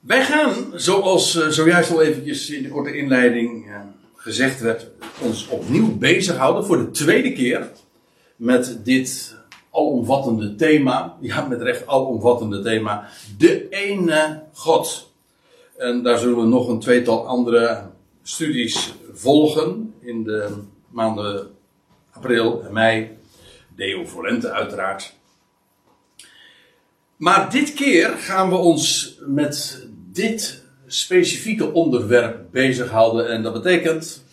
Wij gaan, zoals uh, zojuist al eventjes in de korte inleiding uh, gezegd werd, ons opnieuw bezighouden voor de tweede keer met dit alomvattende thema. Ja, met recht alomvattende thema. De ene God. En daar zullen we nog een tweetal andere studies volgen in de maanden april en mei. Deo Volente uiteraard. Maar dit keer gaan we ons met dit specifieke onderwerp bezighouden. En dat betekent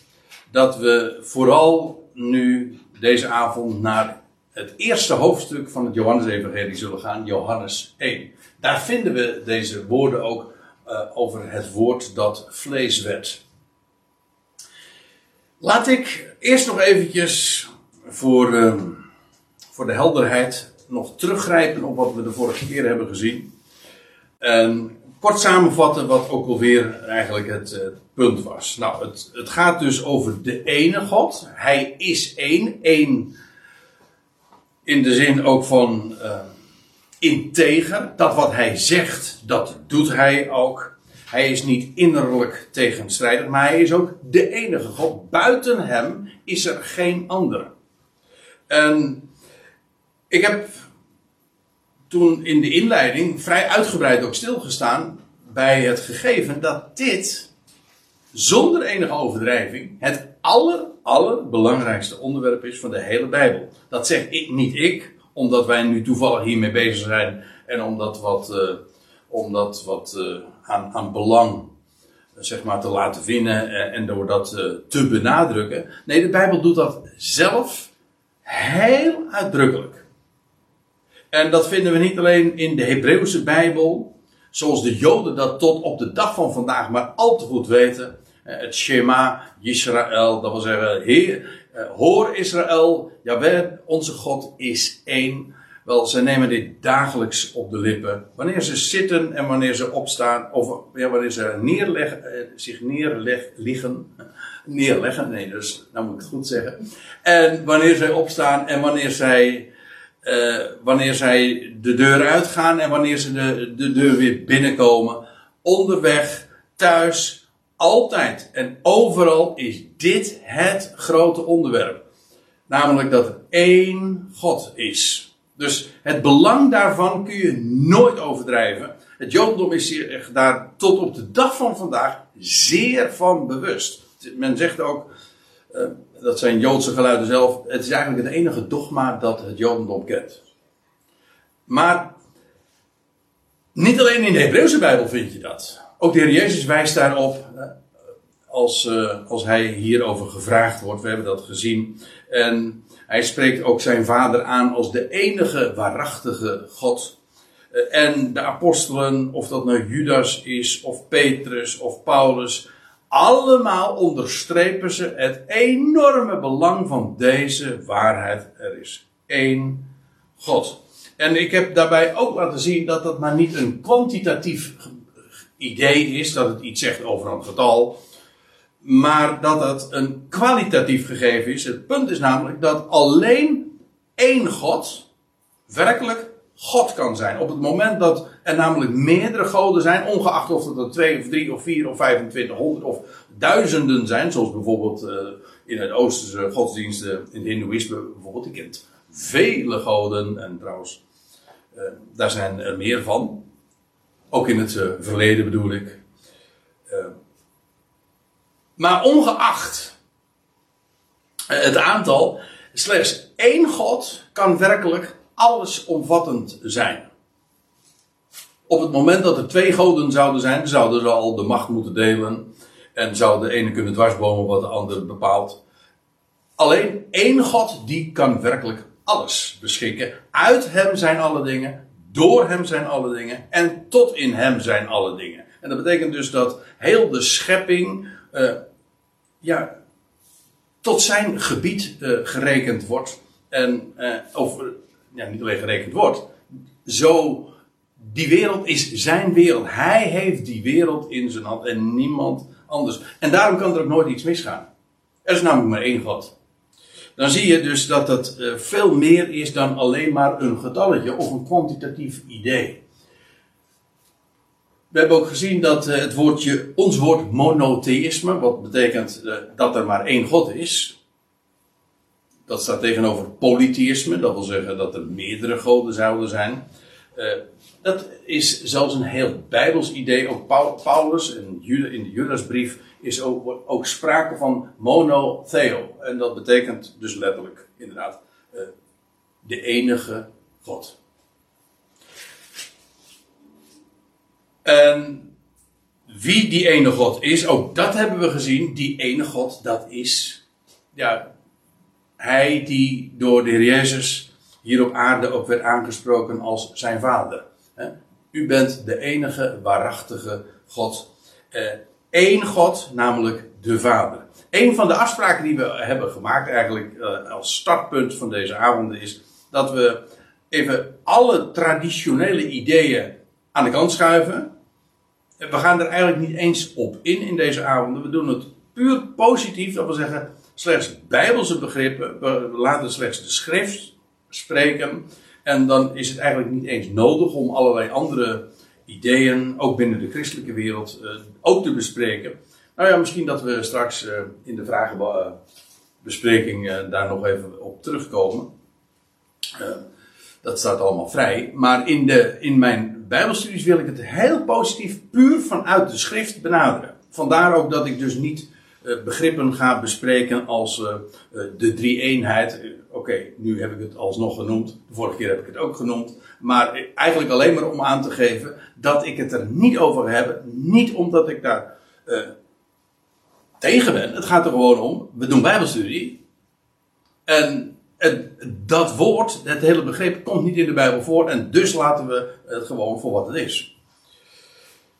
dat we vooral nu deze avond naar het eerste hoofdstuk van het Johannes-evangelie zullen gaan, Johannes 1. Daar vinden we deze woorden ook uh, over het woord dat vlees werd. Laat ik eerst nog eventjes voor, uh, voor de helderheid nog teruggrijpen op wat we de vorige keer hebben gezien. En kort samenvatten wat ook alweer eigenlijk het uh, punt was. Nou, het, het gaat dus over de ene God. Hij is één. één in de zin ook van uh, integer. Dat wat hij zegt, dat doet hij ook. Hij is niet innerlijk tegenstrijdig, maar hij is ook de enige God. Buiten hem is er geen ander. En ik heb toen in de inleiding vrij uitgebreid ook stilgestaan bij het gegeven dat dit zonder enige overdrijving het aller, allerbelangrijkste onderwerp is van de hele Bijbel. Dat zeg ik niet ik, omdat wij nu toevallig hiermee bezig zijn en omdat wat, uh, om dat wat uh, aan, aan belang zeg maar, te laten winnen en, door dat te benadrukken. Nee, de Bijbel doet dat zelf heel uitdrukkelijk. En dat vinden we niet alleen in de Hebreeuwse Bijbel, zoals de Joden dat tot op de dag van vandaag maar al te goed weten. Het Shema Israël, dat wil zeggen, Heer, hoor Israël, Jawel, onze God is één. Wel, ze nemen dit dagelijks op de lippen. Wanneer ze zitten en wanneer ze opstaan, of ja, wanneer ze neerleggen, zich neerleggen, neerleggen, nee, dus, nou moet ik het goed zeggen. En wanneer zij opstaan en wanneer zij uh, wanneer zij de deur uitgaan en wanneer ze de, de deur weer binnenkomen. Onderweg, thuis, altijd en overal is dit het grote onderwerp. Namelijk dat er één God is. Dus het belang daarvan kun je nooit overdrijven. Het Jodendom is zich daar tot op de dag van vandaag zeer van bewust. Men zegt ook, uh, dat zijn Joodse geluiden zelf. Het is eigenlijk het enige dogma dat het Jodendom kent. Maar niet alleen in de Hebreeuwse Bijbel vind je dat. Ook de Heer Jezus wijst daarop als, uh, als hij hierover gevraagd wordt. We hebben dat gezien. En hij spreekt ook zijn vader aan als de enige waarachtige God. Uh, en de apostelen, of dat nou Judas is, of Petrus, of Paulus, allemaal onderstrepen ze het enorme belang van deze waarheid. Er is één God. En ik heb daarbij ook laten zien dat dat maar niet een kwantitatief idee is, dat het iets zegt over een getal, maar dat het een kwalitatief gegeven is. Het punt is namelijk dat alleen één God werkelijk God kan zijn. Op het moment dat er namelijk meerdere goden zijn, ongeacht of het er twee of drie of vier of 2500 of duizenden zijn, zoals bijvoorbeeld uh, in het Oosterse godsdiensten, in het Hindoeïsme bijvoorbeeld, je kent vele goden en trouwens, uh, daar zijn er meer van. Ook in het uh, verleden bedoel ik. maar ongeacht het aantal, slechts één God kan werkelijk allesomvattend zijn. Op het moment dat er twee goden zouden zijn, zouden ze al de macht moeten delen. En zou de ene kunnen dwarsbomen wat de andere bepaalt. Alleen één God die kan werkelijk alles beschikken. Uit hem zijn alle dingen. Door hem zijn alle dingen. En tot in hem zijn alle dingen. En dat betekent dus dat heel de schepping. Uh, ja, tot zijn gebied uh, gerekend wordt. En uh, over ja, niet alleen gerekend wordt. Zo, die wereld is zijn wereld. Hij heeft die wereld in zijn hand en niemand anders. En daarom kan er ook nooit iets misgaan. Er is namelijk maar één God. Dan zie je dus dat het uh, veel meer is dan alleen maar een getalletje of een kwantitatief idee. We hebben ook gezien dat eh, het woordje, ons woord monotheïsme, wat betekent eh, dat er maar één God is. Dat staat tegenover polytheïsme, dat wil zeggen dat er meerdere goden zouden zijn. Dat is zelfs een heel bijbels idee. Ook Paulus in, de Judasbrief is ook, ook sprake van monotheo. En dat betekent dus letterlijk inderdaad uh, de enige God. En wie die ene God is, ook dat hebben we gezien. Die ene God, dat is ja, hij die door de Heer Jezus hier op aarde ook werd aangesproken als zijn vader. U bent de enige waarachtige God. Eén eh, God, namelijk de Vader. Een van de afspraken die we hebben gemaakt, eigenlijk eh, als startpunt van deze avonden, is dat we even alle traditionele ideeën aan de kant schuiven. We gaan er eigenlijk niet eens op in in deze avonden. We doen het puur positief, dat wil zeggen, slechts bijbelse begrippen. We laten slechts de schrift spreken. En dan is het eigenlijk niet eens nodig om allerlei andere ideeën, ook binnen de christelijke wereld, uh, ook te bespreken. Nou ja, misschien dat we straks uh, in de vragenbespreking uh, daar nog even op terugkomen. dat staat allemaal vrij. Maar in, de, in mijn Bijbelstudies wil ik het heel positief, puur vanuit de schrift benaderen. Vandaar ook dat ik dus niet begrippen ga bespreken als de drie-eenheid Oké, nu heb ik het alsnog genoemd. De vorige keer heb ik het ook genoemd. Maar eigenlijk alleen maar om aan te geven dat ik het er niet over heb. Niet omdat ik daar uh, tegen ben. Het gaat er gewoon om. We doen Bijbelstudie. En dat woord, het hele begrip, komt niet in de Bijbel voor. En dus laten we het gewoon voor wat het is.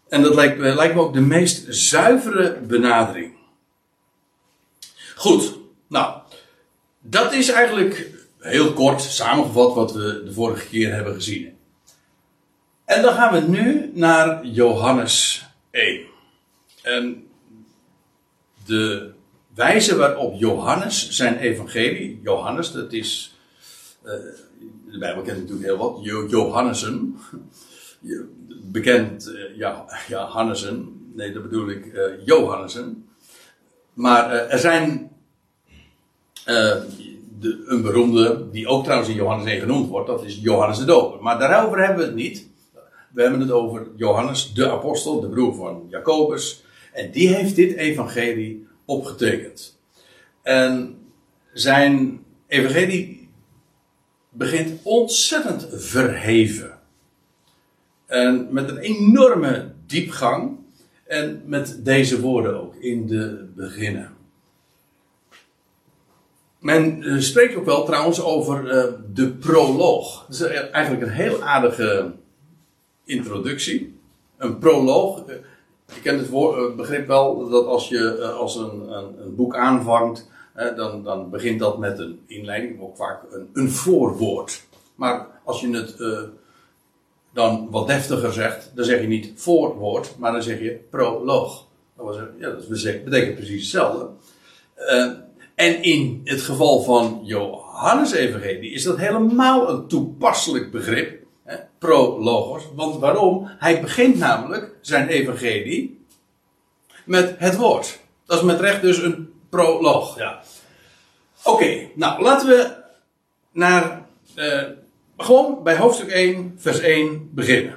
En dat lijkt, lijkt me ook de meest zuivere benadering. Goed, nou, dat is eigenlijk heel kort samengevat wat we de vorige keer hebben gezien. En dan gaan we nu naar Johannes 1. En de wijze waarop Johannes zijn evangelie, Johannes, dat is, uh, de Bijbel kent natuurlijk heel wat, Johannessen, bekend, uh, ja, Johannessen, nee dat bedoel ik, uh, Johannessen. Maar er zijn uh, de, een beroemde, die ook trouwens in Johannes 1 genoemd wordt, dat is Johannes de Doper. Maar daarover hebben we het niet. We hebben het over Johannes de Apostel, de broer van Jacobus. En die heeft dit evangelie opgetekend. En zijn evangelie begint ontzettend verheven. En met een enorme diepgang. En met deze woorden ook in de beginnen. Men uh, spreekt ook wel trouwens over uh, de proloog. Dat is eigenlijk een heel aardige introductie. Een proloog. Uh, je kent het woord, begrip wel dat als je als een, een, boek aanvangt, dan, dan begint dat met een inleiding, ook vaak een, een voorwoord. Maar als je het dan wat deftiger zegt, dan zeg je niet voorwoord, maar dan zeg je proloog. Dat, was, ja, dat betekent precies hetzelfde. En in het geval van Johannes Evangelie is dat helemaal een toepasselijk begrip. Prologos. Want waarom? Hij begint namelijk zijn evangelie met het woord. Dat is met recht dus een proloog. Ja. Oké, nou laten we naar, uh, gewoon bij hoofdstuk 1, vers 1 beginnen.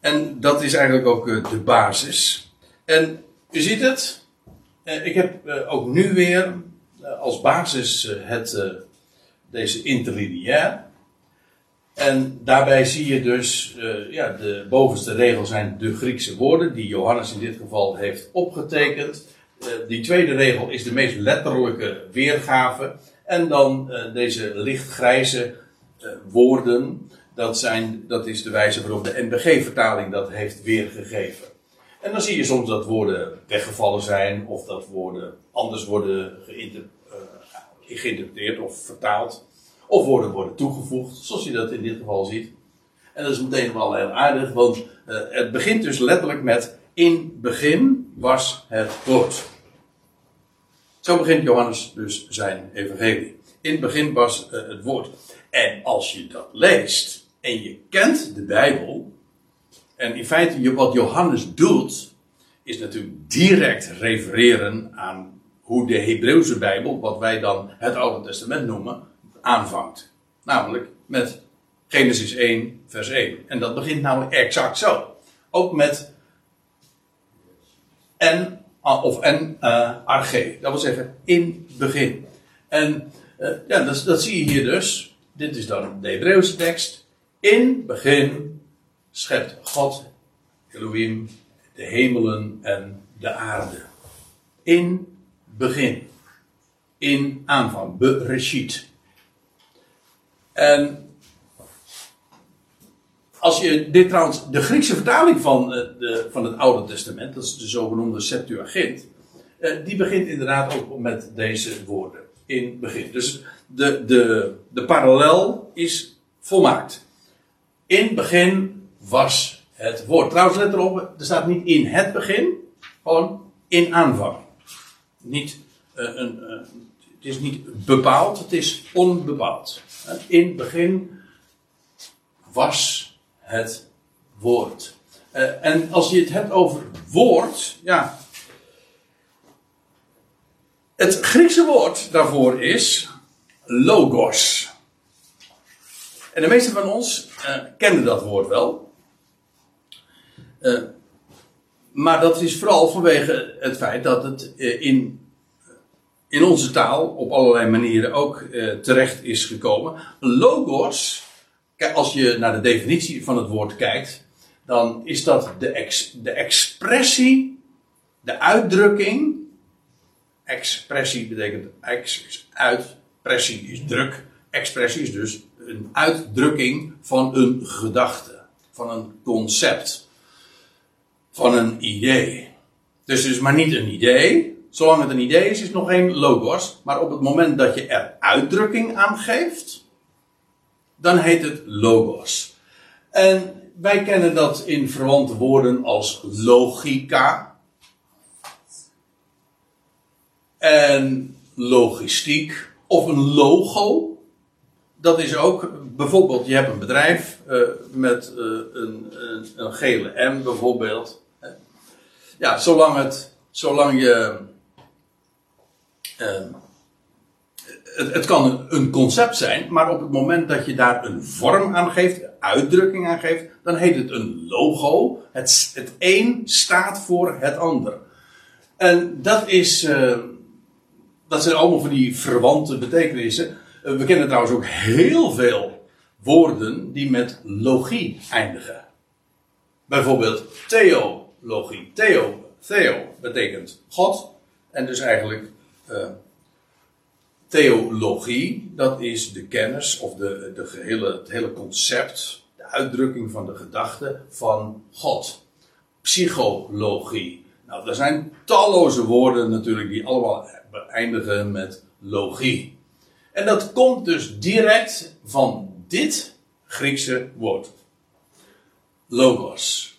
En dat is eigenlijk ook uh, de basis. En u ziet het, ik heb ook nu weer eh, als basis eh, het, eh, deze interlineair. En daarbij zie je dus, ja, de bovenste regel zijn de Griekse woorden, die Johannes in dit geval heeft opgetekend. die tweede regel is de meest letterlijke weergave. En dan deze lichtgrijze woorden, dat, zijn, dat is de wijze waarop de NBG-vertaling dat heeft weergegeven. En dan zie je soms dat woorden weggevallen zijn, of dat woorden anders worden uh, geïnterpreteerd of vertaald. Of woorden worden toegevoegd, zoals je dat in dit geval ziet. En dat is meteen wel heel aardig, want uh, het begint dus letterlijk met: In begin was het woord. Zo begint Johannes dus zijn evangelie. In het begin was uh, het woord. En als je dat leest en je kent de Bijbel, En in feite, wat Johannes doet, is natuurlijk direct refereren aan hoe de Hebreeuwse Bijbel, wat wij dan het Oude Testament noemen, aanvangt. Namelijk met Genesis 1, vers 1. En dat begint nou exact zo. Ook met en, of en uh, arche. Dat wil zeggen in begin. En uh, ja, dat, dat zie je hier dus. Dit is dan de Hebreeuwse tekst. In begin schept God, Elohim, de hemelen en de aarde. In begin. In aanvang. Bereshit. En als je dit trouwens, de Griekse vertaling van, eh, de, van het Oude Testament, dat is de zogenoemde Septuagint, eh, die begint inderdaad ook met deze woorden. In begin. Dus de, de, de parallel is volmaakt. In begin was het woord. Trouwens, let erop, er staat niet in het begin, gewoon in aanvang. Niet, uh, een, uh, het is niet bepaald, het is onbepaald. In begin was het woord. Uh, en als je het hebt over woord, ja. Het Griekse woord daarvoor is logos. En de meesten van ons uh, kennen dat woord wel. Uh, maar dat is vooral vanwege het feit dat het in, in onze taal op allerlei manieren ook terecht is gekomen. Logos als je naar de definitie van het woord kijkt, dan is dat de, ex, de expressie, de uitdrukking. Expressie betekent ex, uitpressie is druk. Expressie is dus een uitdrukking van een gedachte, van een concept, van een idee. Dus het is maar niet een idee. Zolang het een idee is, is het nog geen logos. Maar op het moment dat je er uitdrukking aan geeft, dan heet het logos. En wij kennen dat in verwante woorden als logica. En logistiek. Of een logo. Dat is ook, bijvoorbeeld, je hebt een bedrijf uh, met een, een, een, gele M bijvoorbeeld. Ja, zolang, het, zolang je uh, het, het, kan een concept zijn, maar op het moment dat je daar een vorm aan geeft, uitdrukking aan geeft, dan heet het een logo. Het, het een staat voor het ander. En dat is, uh, dat zijn allemaal van die verwante betekenissen. Uh, we kennen trouwens ook heel veel woorden die met logie eindigen. Bijvoorbeeld theologie. Theo, theo betekent God. En dus eigenlijk uh, theologie, dat is de kennis of de, de gehele, het hele concept, de uitdrukking van de gedachte van God. Psychologie. Nou, er zijn talloze woorden natuurlijk die allemaal eindigen met logie. En dat komt dus direct van dit Griekse woord. Logos.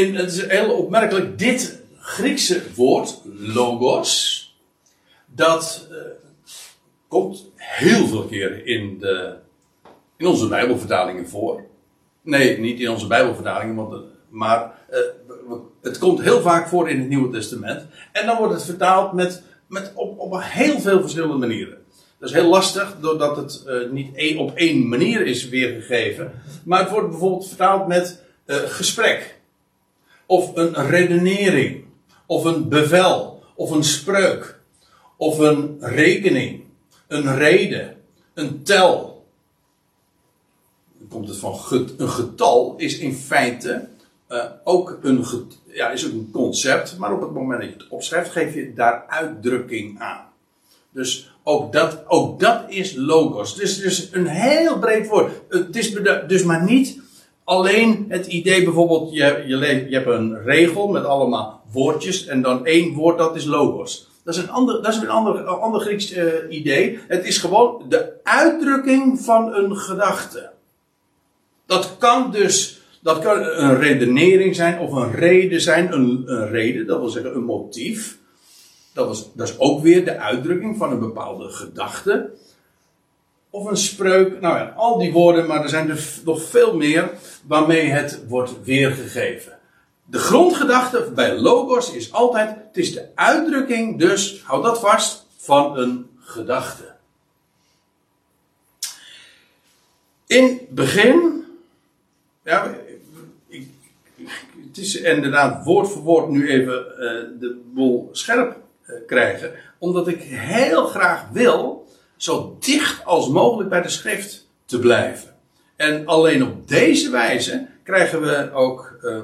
Het is heel opmerkelijk, dit Griekse woord, logos, dat uh, komt heel veel keren in, de, in onze Bijbelvertalingen voor. Nee, niet in onze Bijbelvertalingen, want, maar uh, het komt heel vaak voor in het Nieuwe Testament. En dan wordt het vertaald met, met op, op heel veel verschillende manieren. Dat is heel lastig, doordat het niet één, op één manier is weergegeven. Maar het wordt bijvoorbeeld vertaald met gesprek. Of een redenering. Of een bevel. Of een spreuk of een rekening, een reden, een tel. Dan komt het van een getal is in feite uh, ook een, ja, is een concept, maar op het moment dat je het opschrijft, geef je daar uitdrukking aan. Dus ook dat, ook dat is logos. Het is dus een heel breed woord. Het is dus maar niet alleen het idee bijvoorbeeld, je, je, je hebt een regel met allemaal woordjes en dan één woord dat is logos. Dat is een ander, dat is een ander, ander Grieks uh, idee. Het is gewoon de uitdrukking van een gedachte. Dat kan dus, dat kan een redenering zijn of een reden zijn, een, een reden, dat wil zeggen een motief. Dat, was, dat is ook weer de uitdrukking van een bepaalde gedachte. Of een spreuk. Nou ja, al die woorden, maar er zijn er nog veel meer waarmee het wordt weergegeven. De grondgedachte bij logos is altijd, het is de uitdrukking, dus houd dat vast, van een gedachte. In begin, ja, ik, het is inderdaad woord voor woord nu even uh, de boel scherp uh, krijgen, omdat ik heel graag wil zo dicht als mogelijk bij de schrift te blijven. En alleen op deze wijze krijgen we ook. Uh,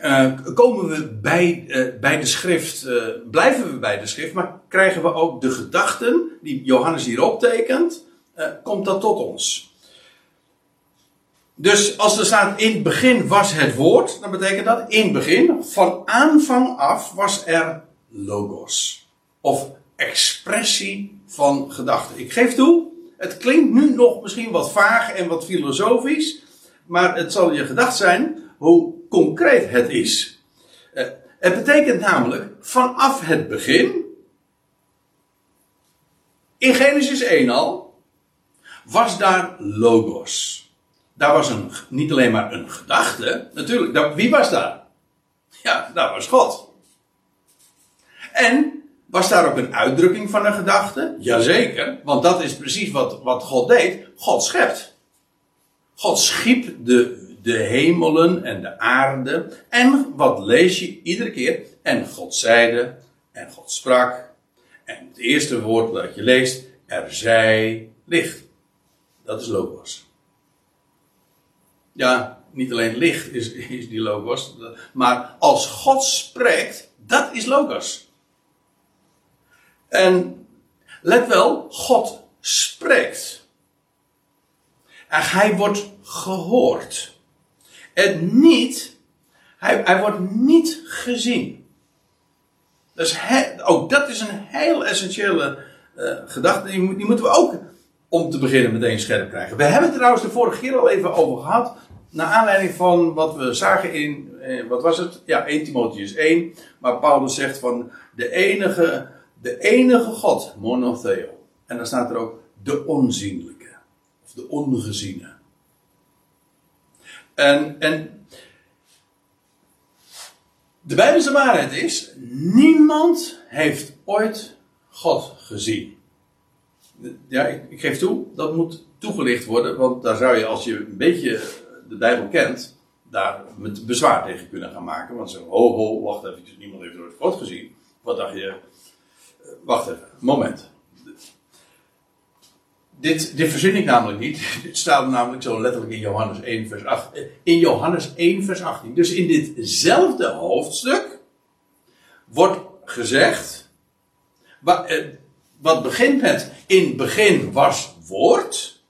uh, komen we bij, uh, bij de schrift, blijven we bij de schrift, maar krijgen we ook de gedachten die Johannes hier optekent, komt dat tot ons. Dus als er staat in het begin was het woord, dan betekent dat in het begin, van aanvang af was er logos. Of expressie van gedachten. Ik geef toe, het klinkt nu nog misschien wat vaag en wat filosofisch, maar het zal je gedacht zijn hoe concreet het is. Eh, het betekent namelijk vanaf het begin, in Genesis 1 al, was daar logos. Daar was een, niet alleen maar een gedachte, natuurlijk, wie was daar? Ja, daar was God. En was daar ook een uitdrukking van een gedachte? Jazeker, want dat is precies wat, wat God deed. God schept. God schiep de, de hemelen en de aarde. En wat lees je iedere keer? En God zeide, en God sprak. En het eerste woord dat je leest, er zij licht. Dat is logos. Ja, niet alleen licht is, is die logos, maar als God spreekt, dat is logos. En let wel, God spreekt. En hij wordt gehoord. En niet, hij, hij wordt niet gezien. Dus ook dat is een heel essentiële uh, gedachte. Die, die, moeten we ook om te beginnen meteen scherp krijgen. We hebben het trouwens de vorige keer al even over gehad. Naar aanleiding van wat we zagen in, eh, wat was het? Ja, 1 Timotheus 1. Waar Paulus zegt van de enige de enige God, monotheo. En dan staat er ook de onzienlijke. Of de ongeziene. En, en de Bijbelse waarheid is, niemand heeft ooit God gezien. Ja, ik, geef toe, dat moet toegelicht worden, want daar zou je, als je een beetje de Bijbel kent, daar met bezwaar tegen kunnen gaan maken. Want ze ho, ho, wacht even, niemand heeft ooit God gezien. Wat dacht je, wacht even, moment. Dit, dit verzin ik namelijk niet. Dit staat namelijk zo letterlijk in Johannes 1, vers 8. Eh, in Johannes 1, vers 18. Dus in ditzelfde hoofdstuk wordt gezegd. Eh, wat begint met in begin was woord.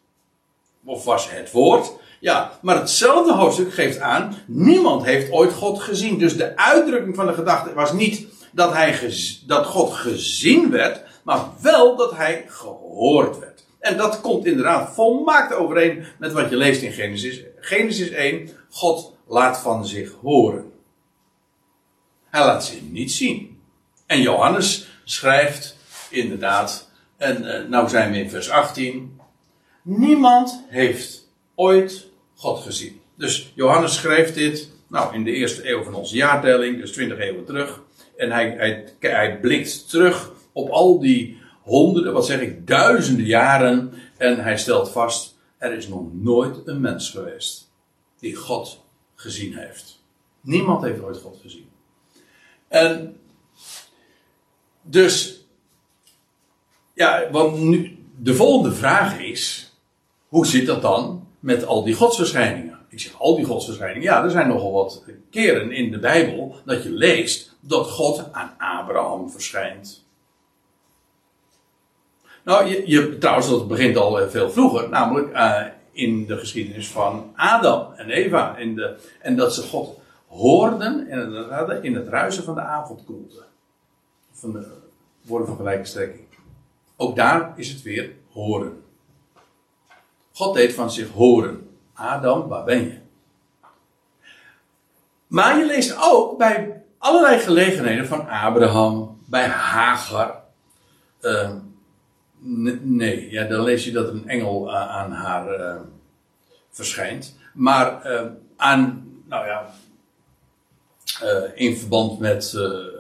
Of was het woord. Ja, maar hetzelfde hoofdstuk geeft aan. Niemand heeft ooit God gezien. Dus de uitdrukking van de gedachte was niet dat, hij dat God gezien werd, maar wel dat hij gehoord werd. En dat komt inderdaad volmaakt overeen met wat je leest in Genesis. Genesis 1, God laat van zich horen. Hij laat zich niet zien. En Johannes schrijft inderdaad, en uh, nou zijn we in vers 18, niemand heeft ooit God gezien. Dus Johannes schreef dit, nou in de eerste eeuw van onze jaartelling, dus 20 eeuwen terug. En hij, hij, hij blikt terug op al die honderden, wat zeg ik, duizenden jaren. En hij stelt vast, er is nog nooit een mens geweest die God gezien heeft. Niemand heeft ooit God gezien. En dus, ja, want nu, de volgende vraag is, hoe zit dat dan met al die godsverschijningen? Ik zeg al die godsverschijningen. Ja, er zijn nogal wat keren in de Bijbel dat je leest dat God aan Abraham verschijnt. Nou, je, je, trouwens, dat begint al eh, veel vroeger, namelijk uh, in de geschiedenis van Adam en Eva. In de, en dat ze God hoorden en het, in het ruisen van de avondkoelte. Van de woorden van gelijke strekking. Ook daar is het weer horen. God deed van zich horen. Adam, waar ben je? Maar je leest ook bij allerlei gelegenheden van Abraham, bij Hagar, Ehm, nee, ja, dan lees je dat een engel aan haar uh, verschijnt. Maar uh, aan, nou ja, uh, in verband met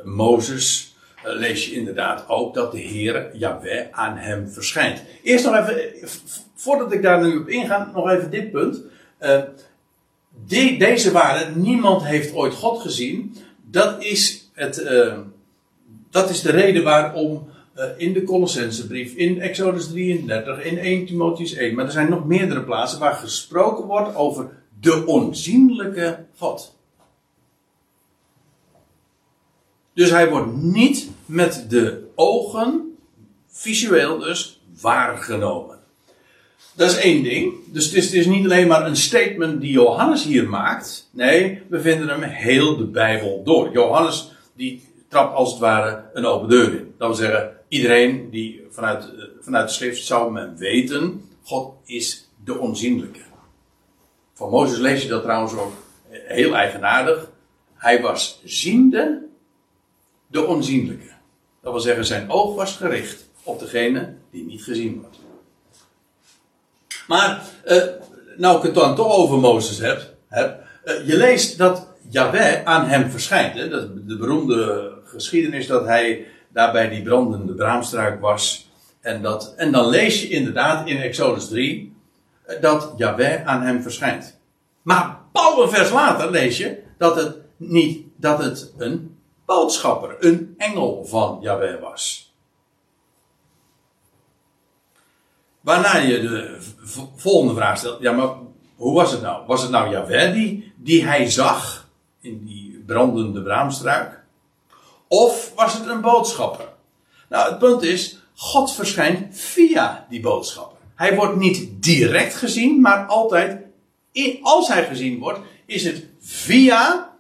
Mozes lees je inderdaad ook dat de Heer, Yahweh, aan hem verschijnt. Eerst nog even, voordat ik daar nu op inga, nog even dit punt. Die, deze waarde, niemand heeft ooit God gezien. Dat is, het, dat is de reden waarom in de Colossensebrief, in Exodus 33, in 1 Timotheus 1. Maar er zijn nog meerdere plaatsen waar gesproken wordt over de onzienlijke God. Dus hij wordt niet met de ogen, visueel dus, waargenomen. Dat is één ding. Dus het is, het is, niet alleen maar een statement die Johannes hier maakt. Nee, we vinden hem heel de Bijbel door. Johannes die trapt als het ware een open deur in. Dat wil zeggen, iedereen die vanuit, eh, vanuit de schrift zou men weten, God is de onzienlijke. Van Mozes lees je dat trouwens ook heel eigenaardig. Hij was ziende de onzienlijke. Dat wil zeggen, zijn oog was gericht op degene die niet gezien wordt. Maar, eh, nou ik het dan toch over Mozes heb, heb eh, je leest dat Yahweh aan hem verschijnt. Dat, de beroemde geschiedenis dat hij daarbij die brandende braamstruik was. En, dat, en dan lees je inderdaad in Exodus 3 eh, dat Yahweh aan hem verschijnt. Maar een vers later lees je dat het niet dat het een boodschapper, een engel van Yahweh was. Waarna je de volgende vraag stelt: ja, maar hoe was het nou? Was het nou Yahweh die, die hij zag in die brandende braamstruik? Of was het een boodschapper? Nou, het punt is, God verschijnt via die boodschapper. Hij wordt niet direct gezien, maar altijd, als hij gezien wordt, is het via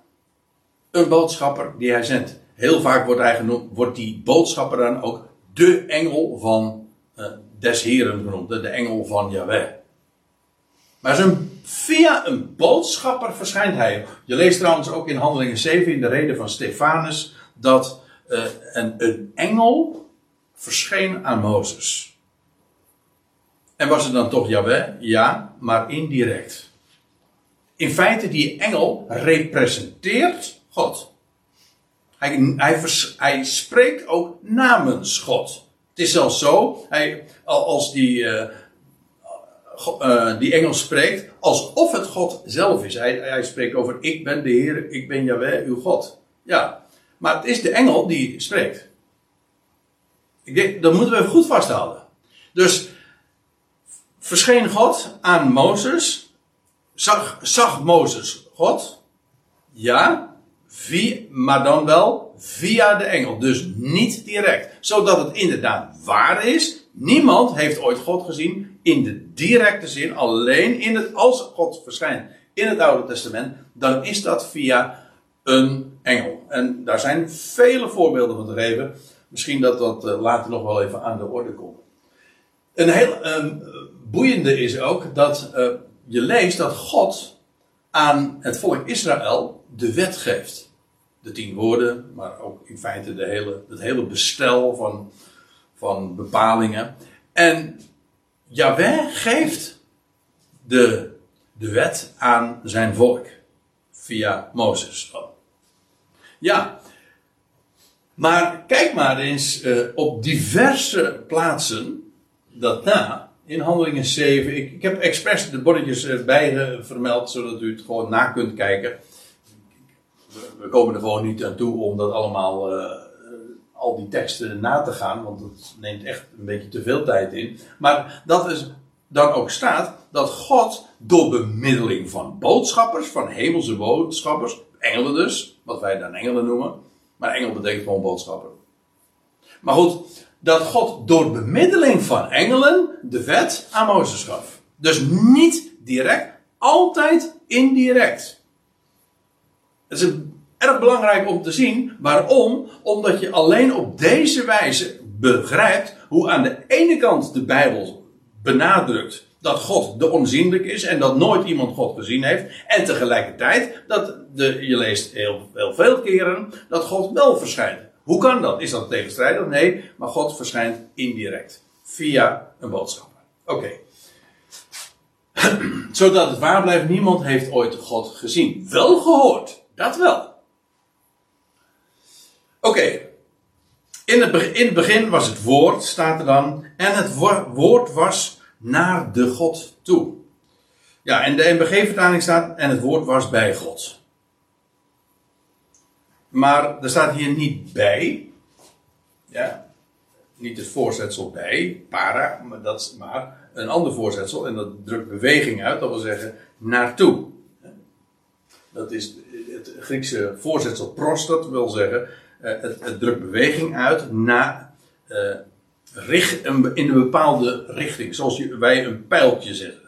een boodschapper die hij zendt. Heel vaak wordt, hij genoemd, wordt die boodschapper dan ook de engel van uh, des Heren genoemd, de engel van Yahweh. Maar een, via een boodschapper verschijnt hij. Je leest trouwens ook in Handelingen 7 in de reden van Stefanus dat een, een engel verscheen aan Mozes. En was het dan toch Yahweh? Ja, maar indirect. In feite, die engel representeert God. Hij, hij, spreekt ook namens God. Het is zelfs zo, hij, als die, uh, die engel spreekt, alsof het God zelf is. Hij, hij spreekt over: Ik ben de Heer, ik ben Yahweh, uw God. Ja, maar het is de engel die spreekt. Ik denk, dat moeten we goed vasthouden. Dus verscheen God aan Mozes. Zag, zag Mozes God? Ja, via, maar dan wel via de engel. Dus niet direct. Zodat het inderdaad waar is. Niemand heeft ooit God gezien in de directe zin. Alleen in het, als God verschijnt in het Oude Testament. Dan is dat via een engel. En daar zijn vele voorbeelden van te geven. Misschien dat dat eh, later nog wel even aan de orde komt. Een heel um, boeiende is ook dat uh, je leest dat God aan het volk Israël de wet geeft. De tien woorden, maar ook in feite de hele, het hele bestel van, van bepalingen. En Yahweh geeft de, de wet aan zijn volk via Mozes. Ja. Maar kijk maar eens uh, op diverse plaatsen dat na. In Handelingen 7. Ik, ik heb expres de bordjes erbij uh, vermeld, zodat u het gewoon na kunt kijken. We, komen er gewoon niet aan toe om dat allemaal, uh, al die teksten na te gaan, want het neemt echt een beetje te veel tijd in. Maar dat is dan ook staat dat God door bemiddeling van boodschappers, van hemelse boodschappers, engelen dus, wat wij dan engelen noemen. Maar engel betekent gewoon boodschapper. Maar goed, dat God door bemiddeling van engelen de wet aan Mozes gaf. Dus niet direct, altijd indirect. Het is erg belangrijk om te zien. Waarom? Omdat je alleen op deze wijze begrijpt hoe aan de ene kant de Bijbel benadrukt dat God de onzienlijk is en dat nooit iemand God gezien heeft. En tegelijkertijd dat de, je leest heel, heel veel keren dat God wel verschijnt. Hoe kan dat? Is dat tegenstrijdig? Nee, maar God verschijnt indirect. Via een boodschapper. Oké. Zodat het waar blijft, niemand heeft ooit God gezien. Wel gehoord. Dat wel. Oké. In, het, in het begin was het woord, staat er dan. En het woord was naar de God toe. Ja, en de NBG-vertaling staat. En het woord was bij God. Maar er staat hier niet bij. Ja. Niet het voorzetsel bij, para, maar, dat, maar een ander voorzetsel. En dat drukt beweging uit, dat wil zeggen naartoe. Dat is het Griekse voorzetsel pros, dat wil zeggen. Eh, het, het drukt beweging uit naar. Uh, richt, in een bepaalde richting. Zoals wij een pijltje zetten.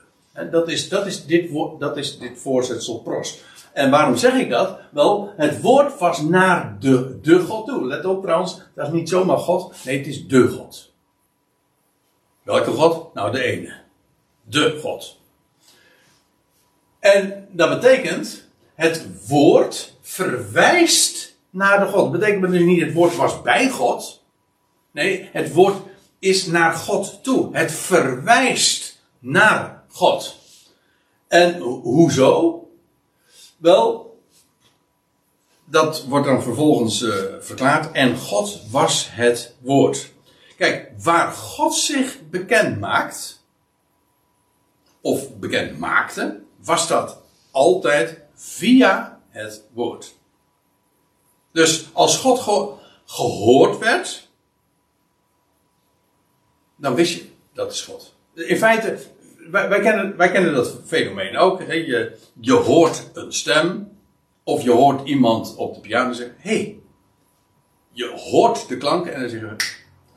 Dat is, dat is, dit, dat is dit voorzetsel pros. En waarom zeg ik dat? Wel, het woord was naar de, de God toe. Let op trouwens, dat is niet zomaar God. Nee, het is de God. Welke God? Nou, de ene. De God. En dat betekent, het woord verwijst naar de God. Dat betekent dus niet het woord was bij God. Nee, het woord is naar God toe. Het verwijst naar God. En hoezo? Wel, dat wordt dan vervolgens uh, verklaard. En God was het woord. Kijk, waar God zich bekend maakt, of bekend maakte, was dat altijd via het woord. Dus als God ge gehoord werd, dan wist je, dat is God. In feite, wij, wij, kennen, dat fenomeen ook. Hè? Je, hoort een stem. Of je hoort iemand op de piano zeggen: Hé. Hey. Je hoort de klank en dan zeggen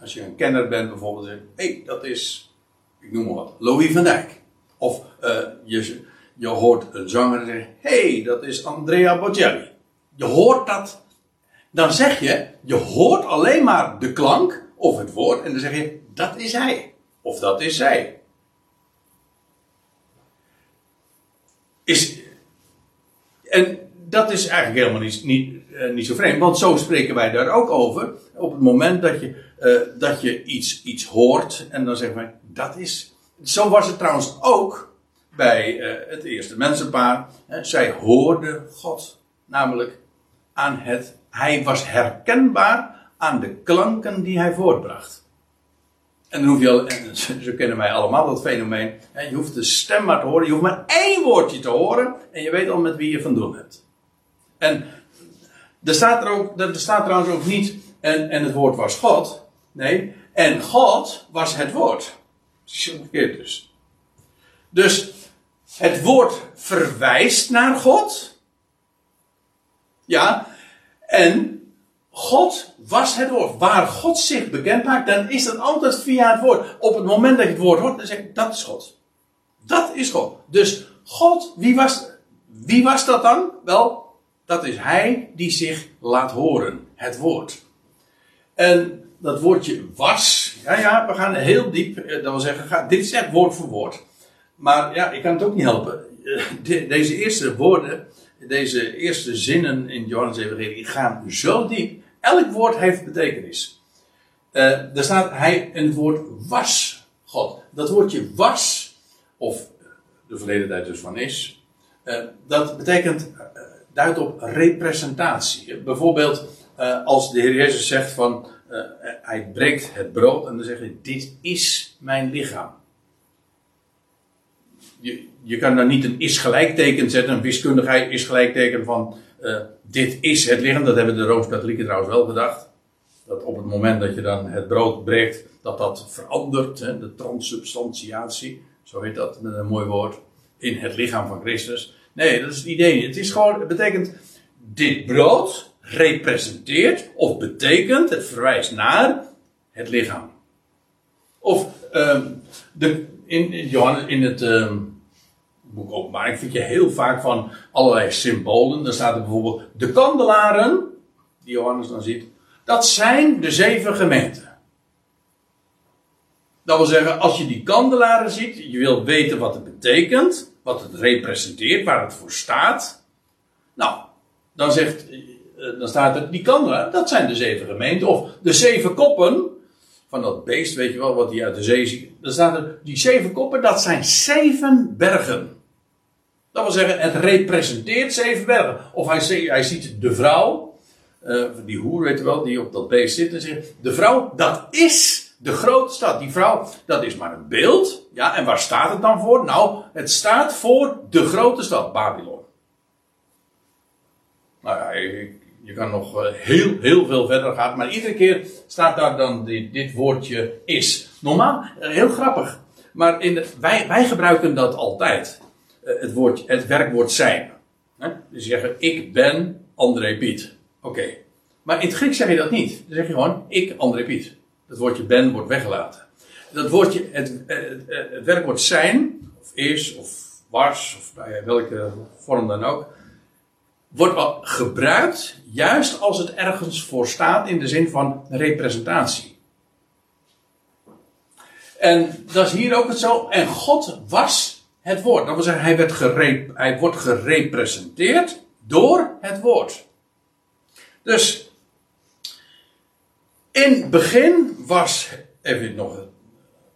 als je een kenner bent bijvoorbeeld, hé, hey, dat is, ik noem maar wat, Louis van Dijk. Of uh, je, je hoort een zanger en zegt, hé, hey, dat is Andrea Bocelli. Je hoort dat, dan zeg je, je hoort alleen maar de klank of het woord en dan zeg je, dat is hij. Of dat is zij. Is, en dat is eigenlijk helemaal niet, niet, uh, niet zo vreemd, want zo spreken wij daar ook over. Op het moment dat je, uh, dat je iets, iets hoort en dan zeggen wij, dat is. Zo was het trouwens ook bij uh, het eerste mensenpaar. zij hoorden God, namelijk aan het. Hij was herkenbaar aan de klanken die hij voortbracht. En dan hoef je al, en zo kennen wij allemaal dat fenomeen. Je hoeft de stem maar te horen. Je hoeft maar één woordje te horen. En je weet al met wie je van doen hebt. En er staat, er ook, er staat trouwens ook niet. En, en het woord was God. Nee. En God was het woord. Verkeerd dus. Dus het woord verwijst naar God. Ja. En God was het woord. Waar God zich bekend maakt, dan is dat altijd via het woord. Op het moment dat je het woord hoort, dan zeg je, dat is God. Dat is God. Dus God, wie was, wie was dat dan? Wel, dat is Hij die zich laat horen. Het woord. En dat woordje was, ja ja, we gaan heel diep, eh, dat wil zeggen, dit is echt woord voor woord. Maar ja, ik kan het ook niet helpen. Eh, deze eerste woorden, deze eerste zinnen in Johannes Evangelie gaan zo diep Elk woord heeft betekenis. Uh, er staat hij, en het woord was God. Dat woordje was, of de verleden tijd dus van is, uh, dat betekent, uh, duidt op representatie. Bijvoorbeeld als de Heer Jezus zegt van, hij breekt het brood en dan zegt hij, dit is mijn lichaam. Je, je kan daar niet een is gelijkteken zetten, een wiskundigheid is gelijkteken van dit is het lichaam. Dat hebben de Rooms-Katholieken trouwens wel gedacht. Dat op het moment dat je dan het brood breekt, dat dat verandert. Hè, de transubstantiatie, zo heet dat met een mooi woord. In het lichaam van Christus. Nee, dat is het idee. Het is gewoon, het betekent, dit brood representeert of betekent, het verwijst naar het lichaam. Of um, de, in, Johannes, in het um, boek Openbaring vind je heel vaak van allerlei symbolen. Dan staat er bijvoorbeeld de kandelaren, die Johannes dan ziet, dat zijn de zeven gemeenten. Dat wil zeggen, als je die kandelaren ziet, je wilt weten wat het betekent, wat het representeert, waar het voor staat. Nou, dan zegt eh, dan staat er, die kan dat zijn de zeven gemeenten. Of de zeven koppen van dat beest, weet je wel, wat hij uit de zee ziet. Dan staat er, die zeven koppen, dat zijn zeven bergen. Dat wil zeggen, het representeert bergen. Of hij, hij ziet de vrouw, uh, die hoer, weet je wel, die op dat beest zit en zegt, de vrouw, dat is de grote stad. Die vrouw, dat is maar een beeld. Ja, en waar staat het dan voor? Nou, het staat voor de grote stad, Babylon. Nou ja, je, kan nog eh, heel, heel veel verder gaan, maar iedere keer staat daar dan dit, woordje is. Normaal, eh, heel grappig. Maar in wij, wij gebruiken dat altijd. Eh, het, woord, het werkwoord zijn. Dus je zegt, ik ben André Piet. Oké. Maar in het Grieks zeg je dat niet. Dan zeg je gewoon, ik André Piet. Dat woordje ben wordt weggelaten. Dat woordje, het, het, het werkwoord zijn, of is, of was, of nou welke vorm dan ook, wordt gebruikt juist als het ergens voor staat in de zin van representatie. En dat is hier ook het zo. En God was het woord. Dat wil zeggen, hij, werd hij wordt gerepresenteerd door het woord. Dus in het begin was, even nog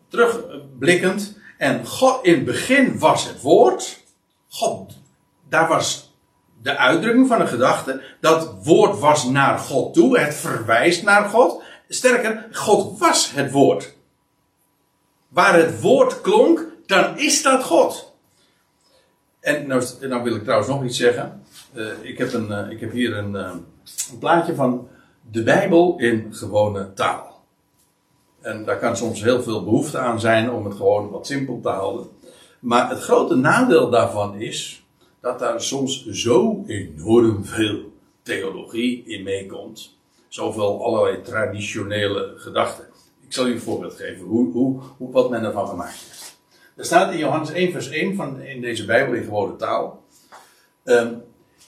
terugblikkend, en God, in het begin was het woord. God, daar was de uitdrukking van een gedachte. Dat woord was naar God toe. Het verwijst naar God. Sterker, God was het woord. Waar het woord klonk, dan is dat God. En nou, nou wil ik trouwens nog iets zeggen. Uh, ik, heb een, uh, ik heb hier een, uh, een plaatje van de Bijbel in gewone taal. En daar kan soms heel veel behoefte aan zijn om het gewoon wat simpel te houden. Maar het grote nadeel daarvan is dat daar soms zo enorm veel theologie in meekomt. Zoveel allerlei traditionele gedachten. Ik zal u een voorbeeld geven hoe, hoe, hoe wat men ervan gemaakt heeft. Er staat in Johannes 1 vers 1 van, in deze Bijbel in gewone taal. Um,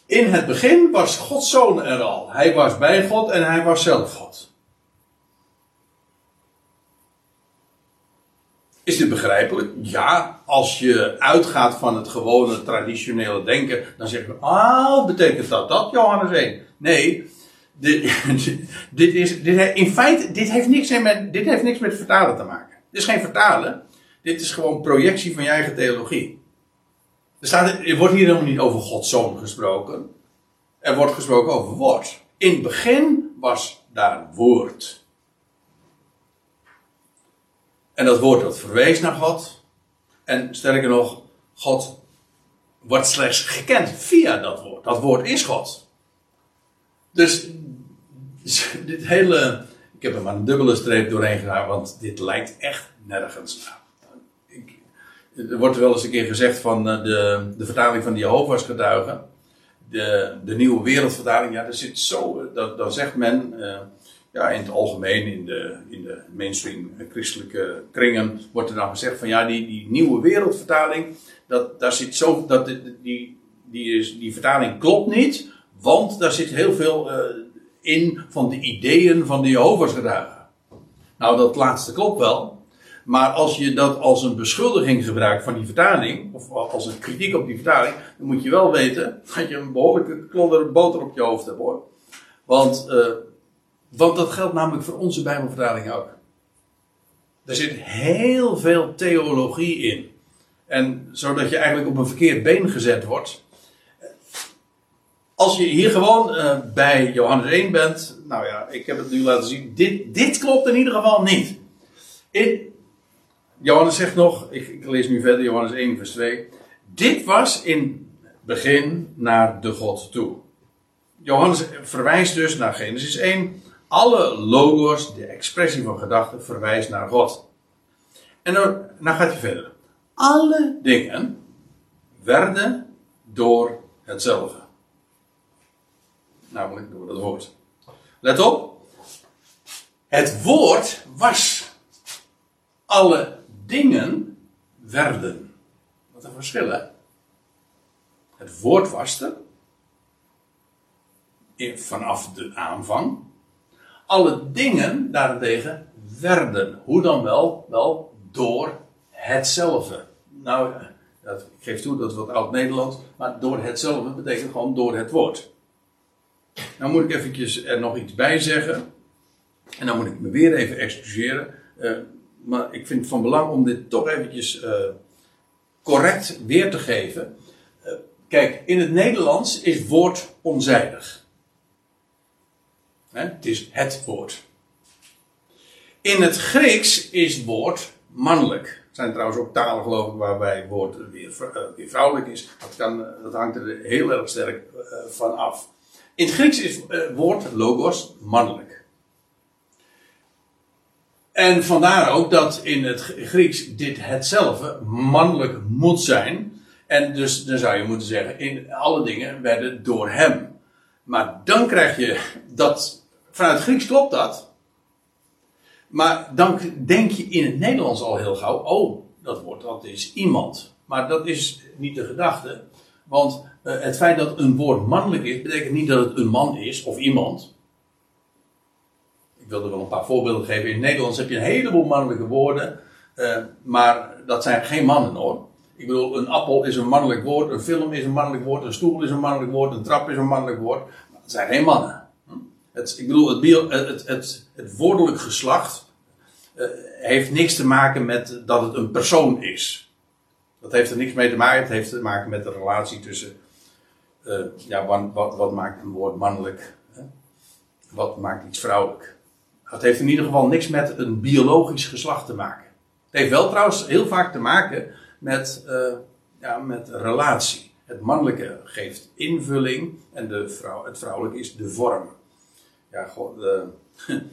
in het begin was Gods zoon er al. Hij was bij God en hij was zelf God. Is dit begrijpelijk? Ja, als je uitgaat van het gewone traditionele denken, dan zeg je, ah, betekent dat dat, Johannes 1? Nee, dit, dit, is, dit, in feite, dit heeft, niks met, dit heeft niks met vertalen te maken. Dit is geen vertalen, dit is gewoon projectie van je eigen theologie. Er, staat, er wordt hier helemaal niet over Gods zoon gesproken. Er wordt gesproken over woord. In het begin was daar woord. En dat woord dat verwees naar God. En sterker nog, God wordt slechts gekend via dat woord. Dat woord is God. Dus dit hele. Ik heb er maar een dubbele streep doorheen gedaan, want dit lijkt echt nergens naar. Er wordt wel eens een keer gezegd van eh, de, de vertaling van de Jehovah's getuigen. De, de nieuwe wereldvertaling, ja, daar zit zo, eh, dat, dan zegt men, uh, ja, in het algemeen, in de, in de mainstream christelijke kringen, wordt er dan gezegd van ja, die, die nieuwe wereldvertaling, dat, daar zit zo, dat, die, die, die vertaling klopt niet, want daar zit heel veel in van de ideeën van de Jehovah's getuigen. Nou, dat laatste klopt wel, maar als je dat als een beschuldiging gebruikt van die vertaling, of als een kritiek op die vertaling, dan moet je wel weten dat je een behoorlijke klodder boter op je hoofd hebt hoor. Want, uh, want dat geldt namelijk voor onze Bijbelvertaling ook. Er zit heel veel theologie in. En zodat je eigenlijk op een verkeerd been gezet wordt. Als je hier gewoon uh, bij Johannes 1 bent, nou ja, ik heb het nu laten zien. Dit, dit klopt in ieder geval niet. In, Johannes zegt nog, ik, ik, lees nu verder, Johannes 1, vers 2. Dit was in begin naar de God toe. Johannes verwijst dus naar Genesis 1. Alle logos, de expressie van gedachten, verwijst naar God. En dan, dan gaat hij verder. Alle dingen werden door hetzelfde. Namelijk door het woord. Let op. Het woord was. Alle dingen werden. Wat een verschil, hè? Het woord was. Vanaf de aanvang. Alle dingen daarentegen werden. Hoe dan wel? Wel door hetzelfde. Nou, dat, ik geef toe dat is wat oud-Nederlands. Maar door hetzelfde betekent gewoon door het woord. Nou moet ik eventjes er nog iets bij zeggen. En dan moet ik me weer even excuseren. Uh, maar ik vind het van belang om dit toch eventjes uh, correct weer te geven. Uh, kijk, in het Nederlands is woord onzijdig. Hè? Het is het woord. In het Grieks is woord mannelijk. Er zijn trouwens ook talen, geloof waarbij woord weer, weer vrouwelijk is. Dat, dat hangt er heel erg sterk van af. In het Grieks is woord logos mannelijk. En vandaar ook dat in het Grieks dit hetzelfde mannelijk moet zijn. En dus dan zou je moeten zeggen, in alle dingen werden door hem. Maar dan krijg je dat, vanuit Grieks klopt dat. Maar dan denk je in het Nederlands al heel gauw, oh, dat woord, dat is iemand. Maar dat is niet de gedachte. Want uh, het feit dat een woord mannelijk is, betekent niet dat het een man is of iemand ik wil er wel een paar voorbeelden geven. In het Nederlands heb je een heleboel mannelijke woorden, uh, maar dat zijn geen mannen hoor. Ik bedoel, een appel is een mannelijk woord, een film is een mannelijk woord, een stoel is een mannelijk woord, een trap is een mannelijk woord. Dat zijn geen mannen. Het, ik bedoel, het, het, het, woordelijk geslacht uh, heeft niks te maken met dat het een persoon is. Dat heeft er niks mee te maken. Het heeft te maken met de relatie tussen. Uh, ja, wat, wat, wat, maakt een woord mannelijk? Hè? Wat maakt iets vrouwelijk? Dat heeft in ieder geval niks met een biologisch geslacht te maken. Het heeft wel trouwens heel vaak te maken met, uh, ja, met relatie. Het mannelijke geeft invulling en de vrouw, het vrouwelijke is de vorm. Ja, god,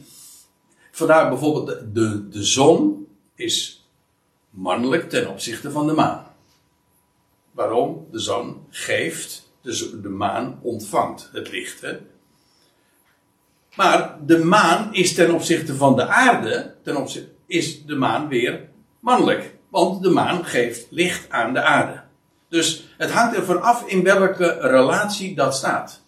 vandaar bijvoorbeeld de, de, de zon is mannelijk ten opzichte van de maan. Waarom? De zon geeft, dus de maan ontvangt het licht. Hè? Maar de maan is ten opzichte van de aarde, ten opzichte, is de maan weer mannelijk. Want de maan geeft licht aan de aarde. Dus het hangt ervan af in welke relatie dat staat.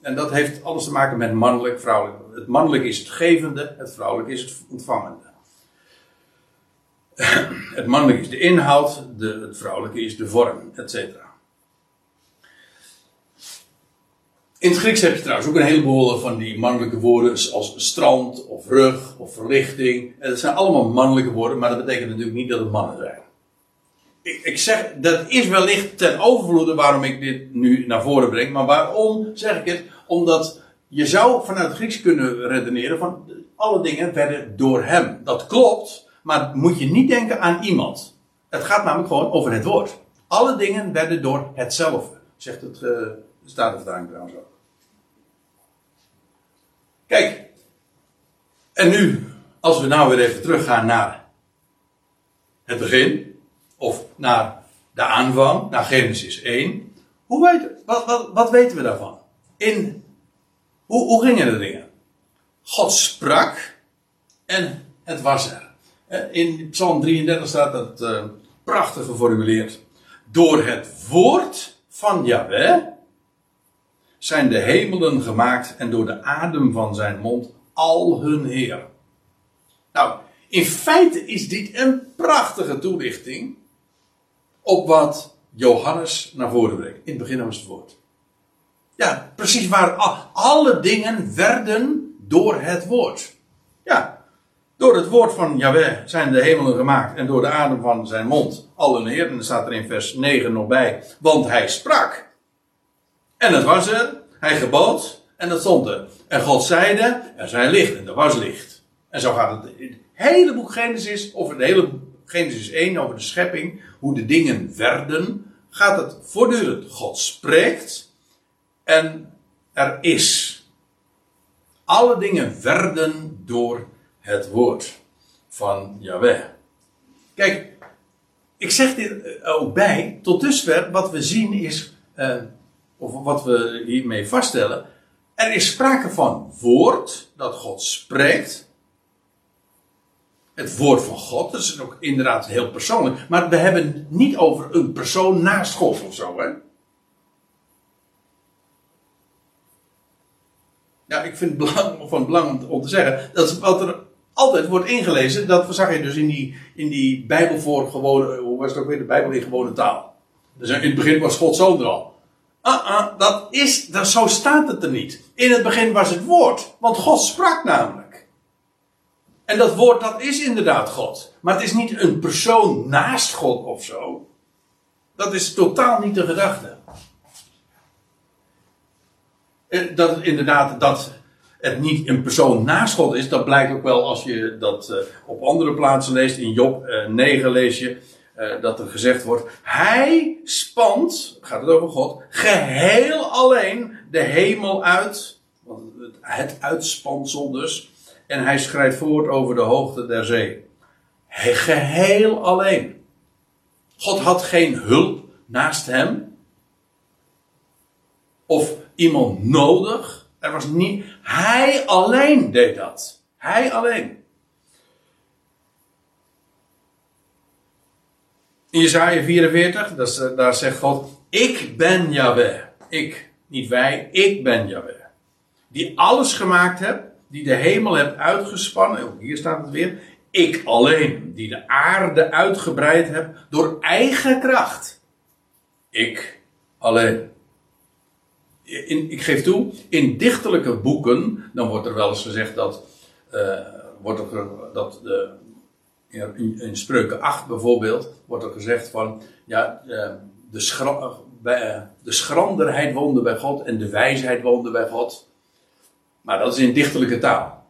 En dat heeft alles te maken met mannelijk, vrouwelijk. Het mannelijk is het gevende, het vrouwelijk is het ontvangende. Het mannelijk is de inhoud, de, het vrouwelijke is de vorm, etc. In het Grieks heb je trouwens ook een heleboel van die mannelijke woorden, zoals strand of rug of verlichting. En dat zijn allemaal mannelijke woorden, maar dat betekent natuurlijk niet dat het mannen zijn. Ik, ik zeg, dat is wellicht ten overvloede waarom ik dit nu naar voren breng. Maar waarom zeg ik het? Omdat je zou vanuit het Grieks kunnen redeneren van alle dingen werden door hem. Dat klopt, maar moet je niet denken aan iemand. Het gaat namelijk gewoon over het woord. Alle dingen werden door hetzelfde, zegt het uh, Statenvertaling trouwens ook. Kijk, en nu, als we nou weer even teruggaan naar het begin, of naar de aanvang, naar Genesis 1. Hoe weet, wat, wat, wat weten we daarvan? In, hoe, hoe gingen de dingen? God sprak en het was er. In Psalm 33 staat dat uh, prachtig geformuleerd. Door het woord van Yahweh zijn de hemelen gemaakt en door de adem van zijn mond al hun Heer. Nou, in feite is dit een prachtige toelichting op wat Johannes naar voren brengt. In het begin was het woord. Ja, precies waar alle dingen werden door het woord. Ja, door het woord van Yahweh zijn de hemelen gemaakt en door de adem van zijn mond al hun Heer. En dan staat er in vers 9 nog bij, want hij sprak. En het was er. Hij gebood en dat stond er. En God zeide, er zijn licht en er was licht. En zo gaat het in het hele boek Genesis, of de hele Genesis 1 over de schepping, hoe de dingen werden, gaat het voortdurend. God spreekt en er is. Alle dingen werden door het woord van Yahweh. Kijk, ik zeg dit ook bij, tot dusver wat we zien is, uh, of wat we hiermee vaststellen, er is sprake van woord dat God spreekt. Het woord van God, dat is ook inderdaad heel persoonlijk. Maar we hebben het niet over een persoon naast God of zo, hè? Ja, ik vind het van belang om te zeggen, dat wat er altijd wordt ingelezen, dat zag je dus in die, in die Bijbel voor gewone, hoe was het ook weer, de Bijbel in gewone taal. Dus in het begin was God zo er al. Uh -uh, dat is, dat, zo staat het er niet. In het begin was het woord, want God sprak namelijk. En dat woord, dat is inderdaad God. Maar het is niet een persoon naast God of zo. Dat is totaal niet de gedachte. Eh, dat inderdaad, dat het niet een persoon naast God is, dat blijkt ook wel als je dat uh, op andere plaatsen leest. In Job uh, 9 lees je uh, dat er gezegd wordt: Hij spant, gaat het over God, geheel alleen de hemel uit. Het uitspansel dus. En hij schrijft voort over de hoogte der zee. Geheel alleen. God had geen hulp naast hem. Of iemand nodig. Er was niet, hij alleen deed dat. Hij alleen. Jezaja 44, dat daar zegt God, ik ben Yahweh. Ik, niet wij, ik ben Yahweh. Die alles gemaakt heb, die de hemel hebt uitgespannen, ook hier staat het weer, ik alleen, die de aarde uitgebreid heb door eigen kracht. Ik alleen in, ik geef toe, in dichterlijke boeken, dan wordt er wel eens gezegd dat, uh, wordt er, dat de, in, in, Spreuken 8 bijvoorbeeld, wordt er gezegd van, ja, uh, de, bij, de schranderheid woonde bij God en de wijsheid woonde bij God. Maar dat is in dichterlijke taal.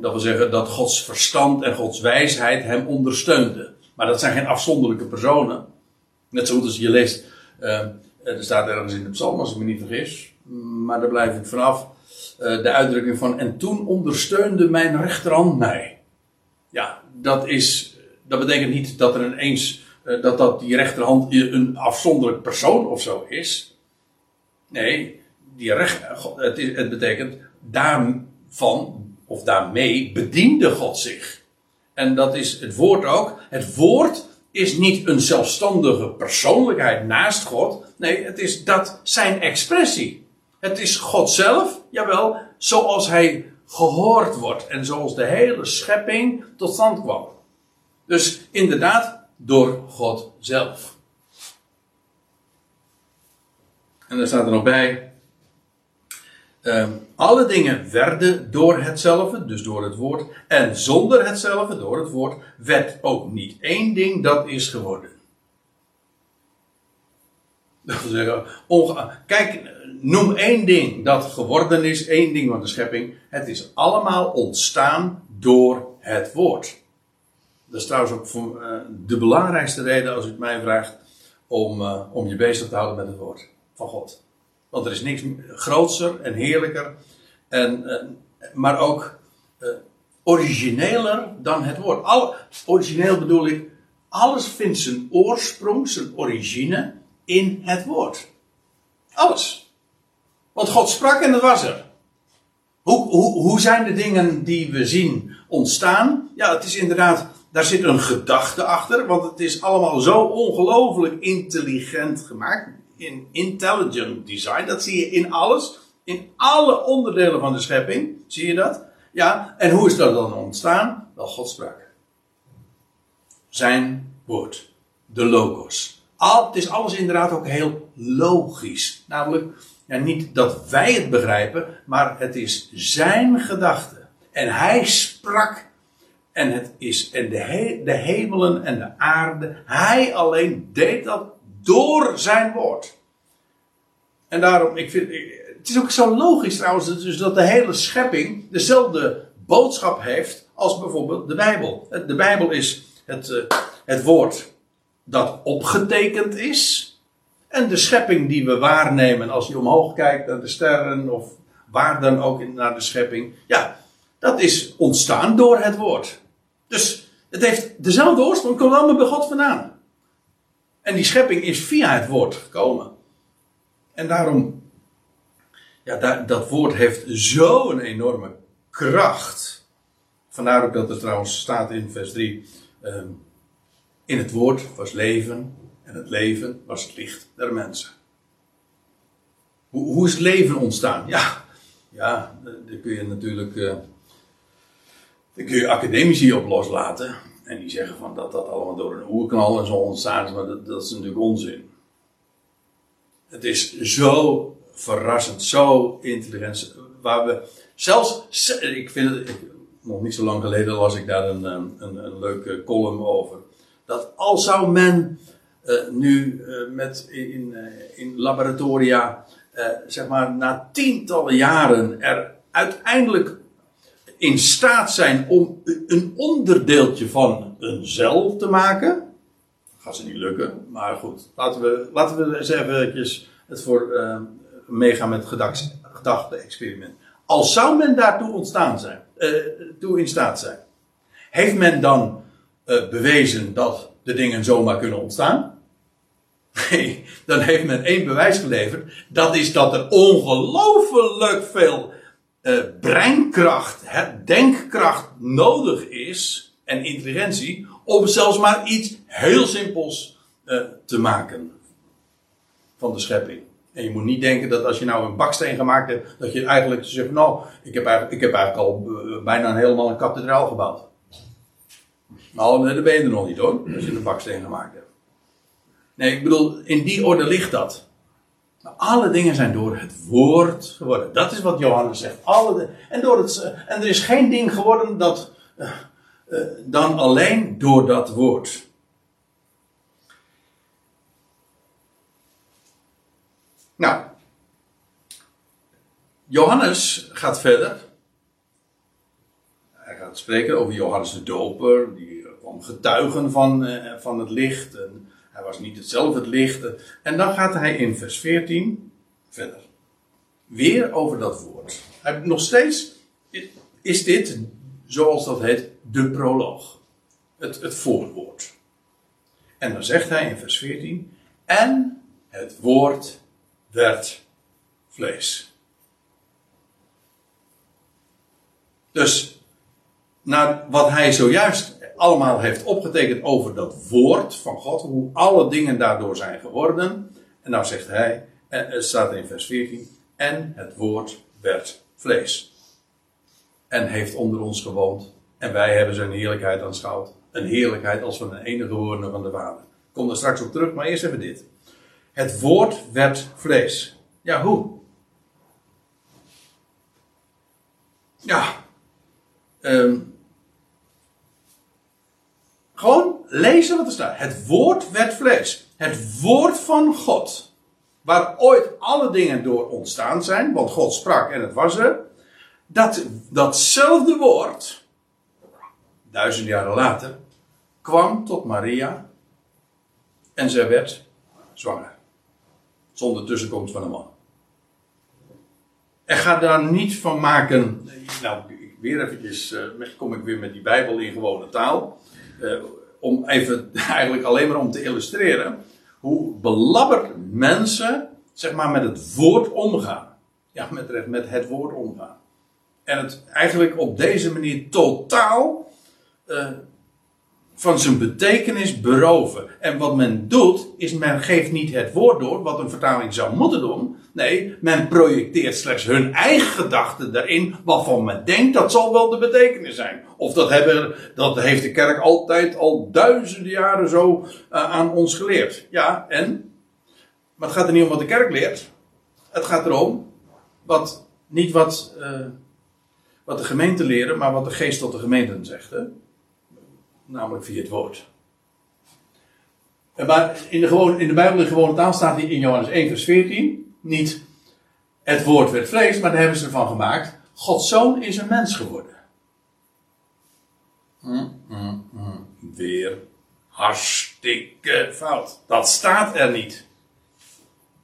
Dat wil zeggen dat Gods verstand en Gods wijsheid hem ondersteunde. Maar dat zijn geen afzonderlijke personen. Net zoals je leest, er staat ergens in de psalm, als ik me niet vergis. Maar daar blijf ik vanaf. De uitdrukking van. En toen ondersteunde mijn rechterhand mij. Ja, dat is. Dat betekent niet dat er ineens. Uh, dat, dat die rechterhand een afzonderlijk persoon of zo is. Nee, die recht, het, is, het betekent. Daarvan, of daarmee, bediende God zich. En dat is het woord ook. Het woord is niet een zelfstandige persoonlijkheid naast God. Nee, het is dat zijn expressie. Het is God zelf, jawel, zoals hij gehoord wordt en zoals de hele schepping tot stand kwam. Dus inderdaad, door God zelf. En daar staat er nog bij. Uh, alle dingen werden door hetzelfde, dus door het woord, en zonder hetzelfde, door het woord, werd ook niet één ding dat is geworden. Kijk, noem één ding dat geworden is, één ding van de schepping. Het is allemaal ontstaan door het woord. Dat is trouwens ook uh, de belangrijkste reden, als u het mij vraagt, om, uh, om je bezig te houden met het woord van God. Want er is niks grootser en heerlijker, en, uh, maar ook origineler dan het woord. Al, origineel bedoel ik, alles vindt zijn oorsprong, zijn origine in het woord. Alles. Want God sprak en dat was er. Hoe, hoe, hoe zijn de dingen die we zien ontstaan? Ja, het is inderdaad, daar zit een gedachte achter, want het is allemaal zo ongelooflijk intelligent gemaakt. In intelligent design, dat zie je in alles. In alle onderdelen van de schepping, zie je dat? Ja, en hoe is dat dan ontstaan? Wel, God sprak. Zijn woord. De logos. Al, het is alles inderdaad ook heel logisch. Namelijk, ja, niet dat wij het begrijpen, maar het is zijn gedachte. En hij sprak. En het is en de, he, de hemelen en de aarde. Hij alleen deed dat door zijn woord. En daarom, ik vind, het is ook zo logisch trouwens, dus dat de hele schepping dezelfde boodschap heeft als bijvoorbeeld de Bijbel. De Bijbel is het, eh, het woord dat opgetekend is. En de schepping die we waarnemen als je omhoog kijkt naar de sterren of waar dan ook naar de schepping. Ja, dat is ontstaan door het woord. Dus het heeft dezelfde oorsprong, komt allemaal bij God vandaan. En die schepping is via het woord gekomen. En daarom, ja, dat, woord heeft zo'n enorme kracht. Vandaar ook dat er trouwens staat in vers 3. In het woord was leven en het leven was het licht der mensen. Hoe, hoe is leven ontstaan? Ja, ja daar kun je natuurlijk daar kun je academici op loslaten. En die zeggen van dat dat allemaal door een oerknal en zo ontstaan maar dat, dat is natuurlijk onzin. het is zo verrassend, zo intelligent. Waar we zelfs, ik vind het, nog niet zo lang geleden las ik daar een, een, een leuke column over. Dat al zou men uh, nu uh, met in, in laboratoria, zeg maar, na tientallen jaren er uiteindelijk in staat zijn om een onderdeeltje van een cel te maken. Gaat ze niet lukken, maar goed. Laten we, laten we eens even het voor meegaan met het gedachte-experiment. Als zou men daartoe ontstaan zijn, toe in staat zijn, heeft men dan bewezen dat de dingen zomaar kunnen ontstaan? Nee, dan heeft men één bewijs geleverd. Dat is dat er ongelooflijk veel uh, breinkracht, hè, denkkracht nodig is en intelligentie om zelfs maar iets heel simpels uh, te maken van de schepping. En je moet niet denken dat als je nou een baksteen gemaakt hebt, dat je eigenlijk zegt, nou, ik heb eigenlijk, ik heb eigenlijk al bijna helemaal een kathedraal gebouwd. Nou, daar ben je er nog niet hoor, als je een baksteen gemaakt hebt. Nee, ik bedoel, in die orde ligt dat. Maar alle dingen zijn door het woord geworden. Dat is wat Johannes zegt. Alle en, door het, en er is geen ding geworden dat, uh, uh, dan alleen door dat woord. Nou, Johannes gaat verder. Hij gaat spreken over Johannes de Doper, die kwam getuigen van, uh, van het licht. En hij was niet hetzelfde het lichte. En dan gaat hij in vers 14 verder. Weer over dat woord. Hij, nog steeds is dit, zoals dat heet, de proloog. Het, het voorwoord. En dan zegt hij in vers 14. En het woord werd vlees. Dus, naar wat hij zojuist allemaal heeft opgetekend over dat woord van God, hoe alle dingen daardoor zijn geworden. En nou zegt hij, en het staat in vers 14, en het woord werd vlees. En heeft onder ons gewoond. En wij hebben zijn heerlijkheid aanschouwd. Een heerlijkheid als van een enige woorden van de Vader. Ik kom er straks op terug, maar eerst even dit. Het woord werd vlees. Ja, hoe? Ja. Um, gewoon lezen wat er staat. Het woord werd vlees. Het woord van God. Waar ooit alle dingen door ontstaan zijn, want God sprak en het was er. Dat, datzelfde woord, duizend jaren later, kwam tot Maria en zij werd zwanger. Zonder tussenkomst van een man. En ga daar niet van maken. Nou, weer eventjes uh, kom ik weer met die Bijbel in gewone taal. Uh, om even eigenlijk alleen maar om te illustreren hoe belabberd mensen zeg maar met het woord omgaan. Ja, met, met het woord omgaan. En het eigenlijk op deze manier totaal uh, van zijn betekenis beroven. En wat men doet, is men geeft niet het woord door, wat een vertaling zou moeten doen. Nee, men projecteert slechts hun eigen gedachten daarin, waarvan men denkt dat zal wel de betekenis zijn. Of dat, hebben, dat heeft de kerk altijd al duizenden jaren zo uh, aan ons geleerd. Ja, en? Maar het gaat er niet om wat de kerk leert. Het gaat erom, wat, niet wat, uh, wat de gemeente leren, maar wat de geest tot de gemeenten zegt. Hè? Namelijk via het woord. Maar in de, gewone, in de Bijbel in gewone taal staat hier in Johannes 1 vers 14 niet het woord werd vlees, maar daar hebben ze ervan gemaakt. Gods zoon is een mens geworden. Mm, mm, mm. Weer hartstikke fout. Dat staat er niet.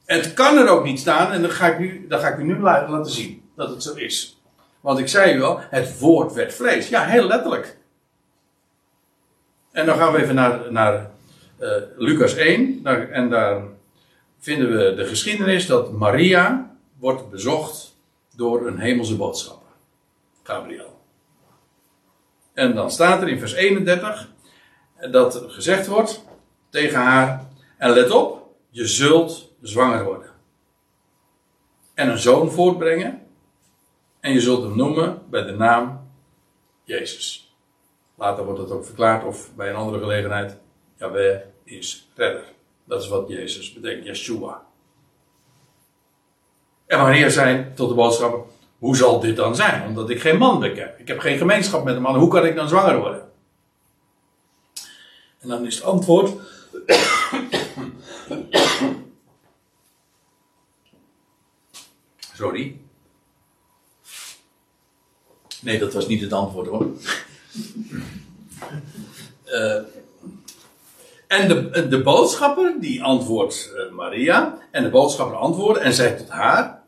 Het kan er ook niet staan en dan ga ik u, dan ga ik u nu laten zien dat het zo is. Want ik zei u al, het woord werd vlees. Ja, heel letterlijk. En dan gaan we even naar, naar uh, Lucas 1. Daar, en daar vinden we de geschiedenis dat Maria wordt bezocht door een hemelse boodschapper. Gabriel. En dan staat er in vers 31 dat gezegd wordt tegen haar: En let op, je zult zwanger worden. En een zoon voortbrengen. En je zult hem noemen bij de naam Jezus. Later wordt het ook verklaard of bij een andere gelegenheid. Yahweh is redder. Dat is wat Jezus betekent, Yeshua. En Maria zei tot de boodschapper, hoe zal dit dan zijn? Omdat ik geen man heb. Ik heb geen gemeenschap met een man. Hoe kan ik dan zwanger worden? En dan is het antwoord. Sorry. Nee, dat was niet het antwoord hoor. Uh, en de, de boodschapper die antwoordt uh, Maria. En de boodschapper antwoordde en zei tot haar: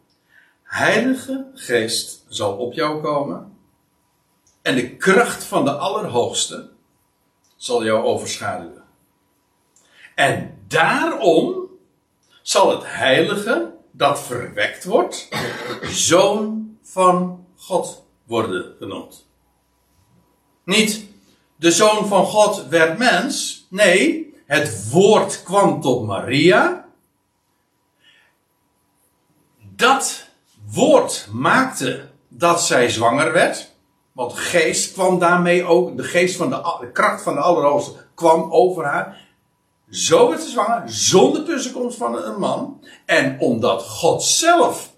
Heilige Geest zal op jou komen. En de kracht van de Allerhoogste zal jou overschaduwen. En daarom zal het Heilige dat verwekt wordt, zoon van God worden genoemd. Niet de zoon van God werd mens. Nee, het woord kwam tot Maria. Dat woord maakte dat zij zwanger werd. Want geest kwam daarmee ook, de geest van de, kracht van de Allerhoogste kwam over haar. Zo werd ze zwanger, zonder tussenkomst van een man. En omdat God zelf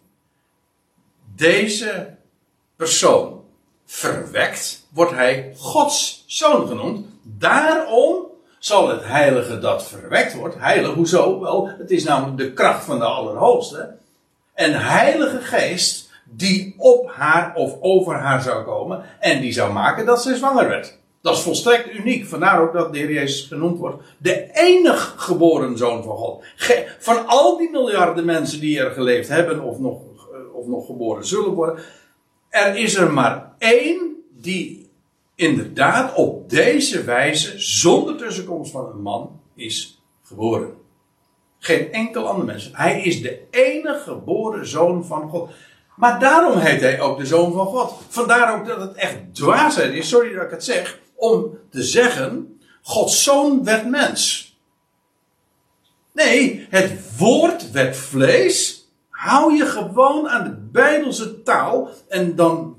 deze persoon verwekt, wordt hij Gods zoon genoemd. Daarom zal het heilige dat verwekt wordt. Heilig, hoezo? Wel, het is namelijk de kracht van de Allerhoogste. En heilige geest die op haar of over haar zou komen en die zou maken dat ze zwanger werd. Dat is volstrekt uniek. Vandaar ook dat de Heer Jezus genoemd wordt de enig geboren zoon van God. van al die miljarden mensen die er geleefd hebben of nog, of nog geboren zullen worden, er is er maar één die inderdaad op deze wijze, zonder tussenkomst van een man, is geboren. Geen enkel ander mens. Hij is de enige geboren zoon van God. Maar daarom heet hij ook de zoon van God. Vandaar ook dat het echt dwaasheid is, sorry dat ik het zeg, om te zeggen, Gods zoon werd mens. Nee, het woord werd vlees. Hou je gewoon aan de Bijbelse taal en dan,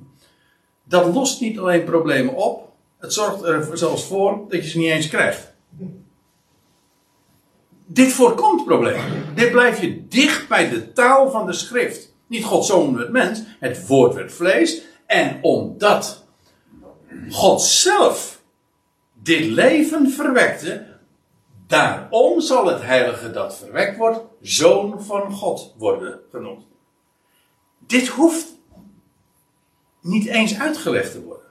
dat lost niet alleen problemen op, het zorgt er zelfs voor dat je ze niet eens krijgt. Dit voorkomt problemen. Dit blijf je dicht bij de taal van de schrift. Niet God zoon werd mens, het woord werd vlees. En omdat God zelf dit leven verwekte, daarom zal het heilige dat verwekt wordt, zoon van God worden genoemd. Dit hoeft niet eens uitgelegd te worden.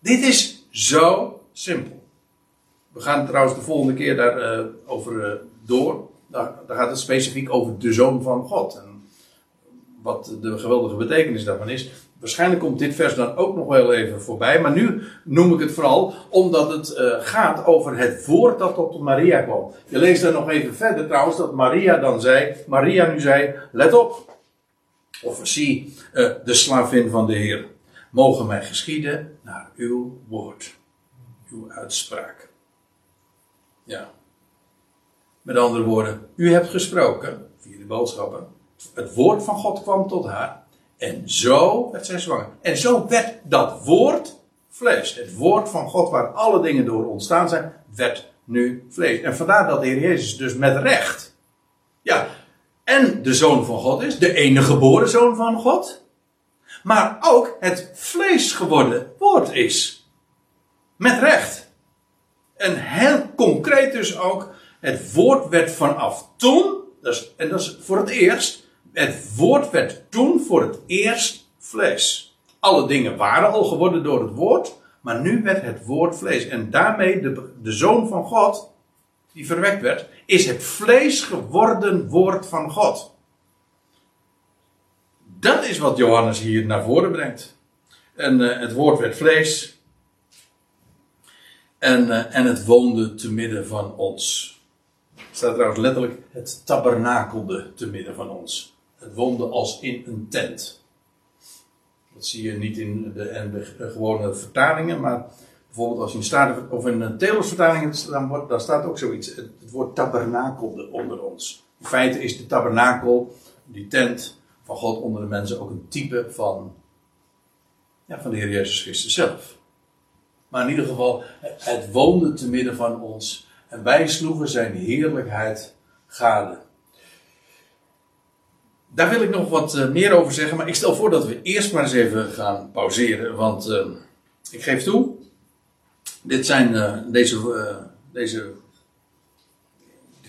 Dit is zo simpel. We gaan trouwens de volgende keer daarover uh, over, uh, door. Daar, daar, gaat het specifiek over de zoon van God. En wat de geweldige betekenis daarvan is. Waarschijnlijk komt dit vers dan ook nog wel even voorbij. Maar nu noem ik het vooral omdat het uh, gaat over het woord dat tot Maria kwam. Je leest er nog even verder trouwens dat Maria dan zei. Maria nu zei: Let op. Of zie de slavin van de Heer. Mogen mij geschieden naar uw woord. Uw uitspraak. Ja. Met andere woorden, u hebt gesproken via de boodschappen. Het woord van God kwam tot haar. En zo werd zij zwanger. En zo werd dat woord vlees. Het woord van God waar alle dingen door ontstaan zijn, werd nu vlees. En vandaar dat de Heer Jezus dus met recht. Ja, en de zoon van God is, de enige geboren zoon van God. Maar ook het vlees geworden woord is. Met recht. En heel concreet dus ook, het woord werd vanaf toen, en dat is voor het eerst, het woord werd toen voor het eerst vlees. Alle dingen waren al geworden door het woord, maar nu werd het woord vlees. En daarmee de, de zoon van God, die verwekt werd, is het vlees geworden woord van God. Dat is wat Johannes hier naar voren brengt. En uh, het woord werd vlees. En, uh, en het woonde te midden van ons. Staat trouwens letterlijk, het tabernakelde te midden van ons. Het woonde als in een tent. Dat zie je niet in de, gewone vertalingen, maar bijvoorbeeld als je in staat of in een Telosvertaling dan, dan staat ook zoiets. Het woord tabernakelde onder ons. In feite is de tabernakel, die tent van God onder de mensen, ook een type van, ja, van de Heer Jezus Christus zelf. Maar in ieder geval, het woonde te midden van ons en wij sloegen zijn heerlijkheid gade. daar wil ik nog wat eh, meer over zeggen, maar ik stel voor dat we eerst maar eens even gaan pauzeren. Want uh, ik geef toe, dit zijn uh, deze, deze, dit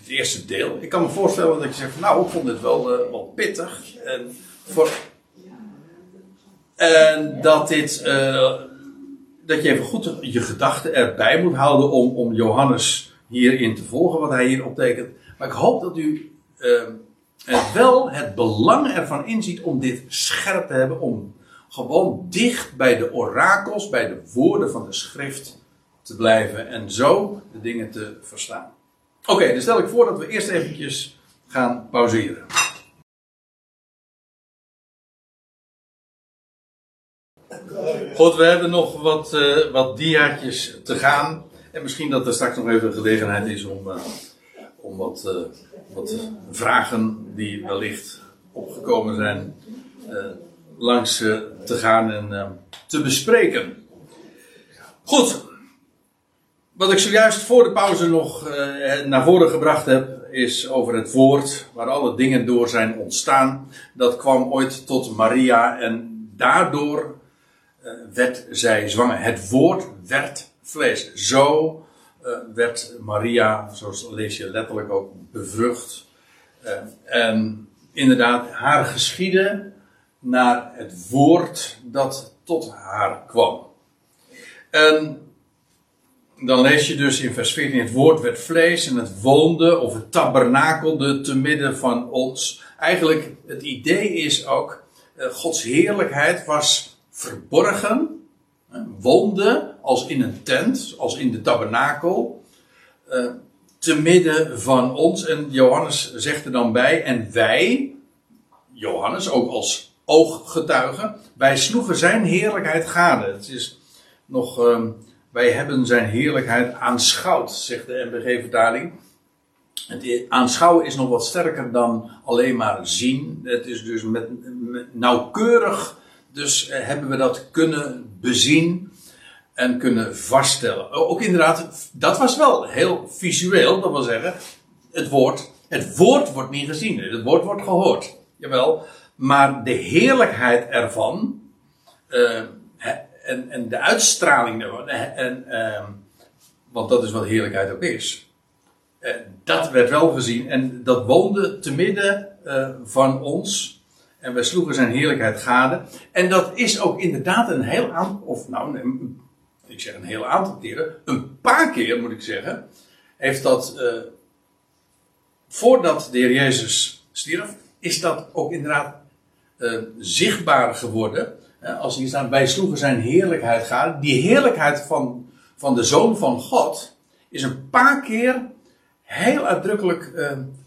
eerste deel. Ik kan me voorstellen dat je zegt, nou, ik vond dit wel, wel pittig. En, voor, en dat dit, dat je even goed je gedachten erbij moet houden om, om Johannes hierin te volgen, wat hij hier optekent. Maar ik hoop dat u het wel het belang ervan inziet om dit scherp te hebben, om gewoon dicht bij de orakels, bij de woorden van de schrift te blijven en zo de dingen te verstaan. Oké, dan stel ik voor dat we eerst eventjes gaan pauzeren. Goed, we hebben nog wat, uh, wat diaatjes te gaan. En misschien dat er straks nog even gelegenheid is om, uh, om wat, uh, wat vragen die wellicht opgekomen zijn langs te gaan en te bespreken. Goed. Wat ik zojuist voor de pauze nog naar voren gebracht heb, is over het woord waar alle dingen door zijn ontstaan. Dat kwam ooit tot Maria en daardoor werd zij zwanger. Het woord werd vlees. Zo uh, werd Maria, zoals lees je letterlijk ook, bevrucht. En inderdaad, haar geschieden naar het woord dat tot haar kwam. En dan lees je dus in vers 14: het woord werd vlees en het woonde of het tabernakelde te midden van ons. Eigenlijk, het idee is ook, uh, Gods heerlijkheid was verborgen woonde als in een tent, als in de tabernakel, uh, te midden van ons. En Johannes zegt er dan bij, en wij, Johannes ook als ooggetuige, wij sloegen zijn heerlijkheid gade. Het is nog, uh, wij hebben zijn heerlijkheid aanschouwd, zegt de MBG-vertaling. Het aanschouwen is nog wat sterker dan alleen maar zien. Het is dus met, nauwkeurig dus eh, hebben we dat kunnen bezien en kunnen vaststellen. Ook inderdaad, dat was wel heel visueel, dat wil zeggen, het woord, het woord wordt niet gezien, het woord wordt gehoord. Jawel, maar de heerlijkheid ervan uh, en, en, de uitstraling daarvan, en, uh, want dat is wat heerlijkheid ook is. Uh, dat werd wel gezien en dat woonde te midden van ons. En wij sloegen zijn heerlijkheid gade. En dat is ook inderdaad een heel aantal, of nou, ik zeg een heel aantal keren, een paar keer moet ik zeggen, heeft dat, uh, voordat de Heer Jezus stierf, is dat ook inderdaad zichtbaar geworden. Uh, als hier staat, wij sloegen zijn heerlijkheid gade. Die heerlijkheid van, van de Zoon van God is een paar keer heel uitdrukkelijk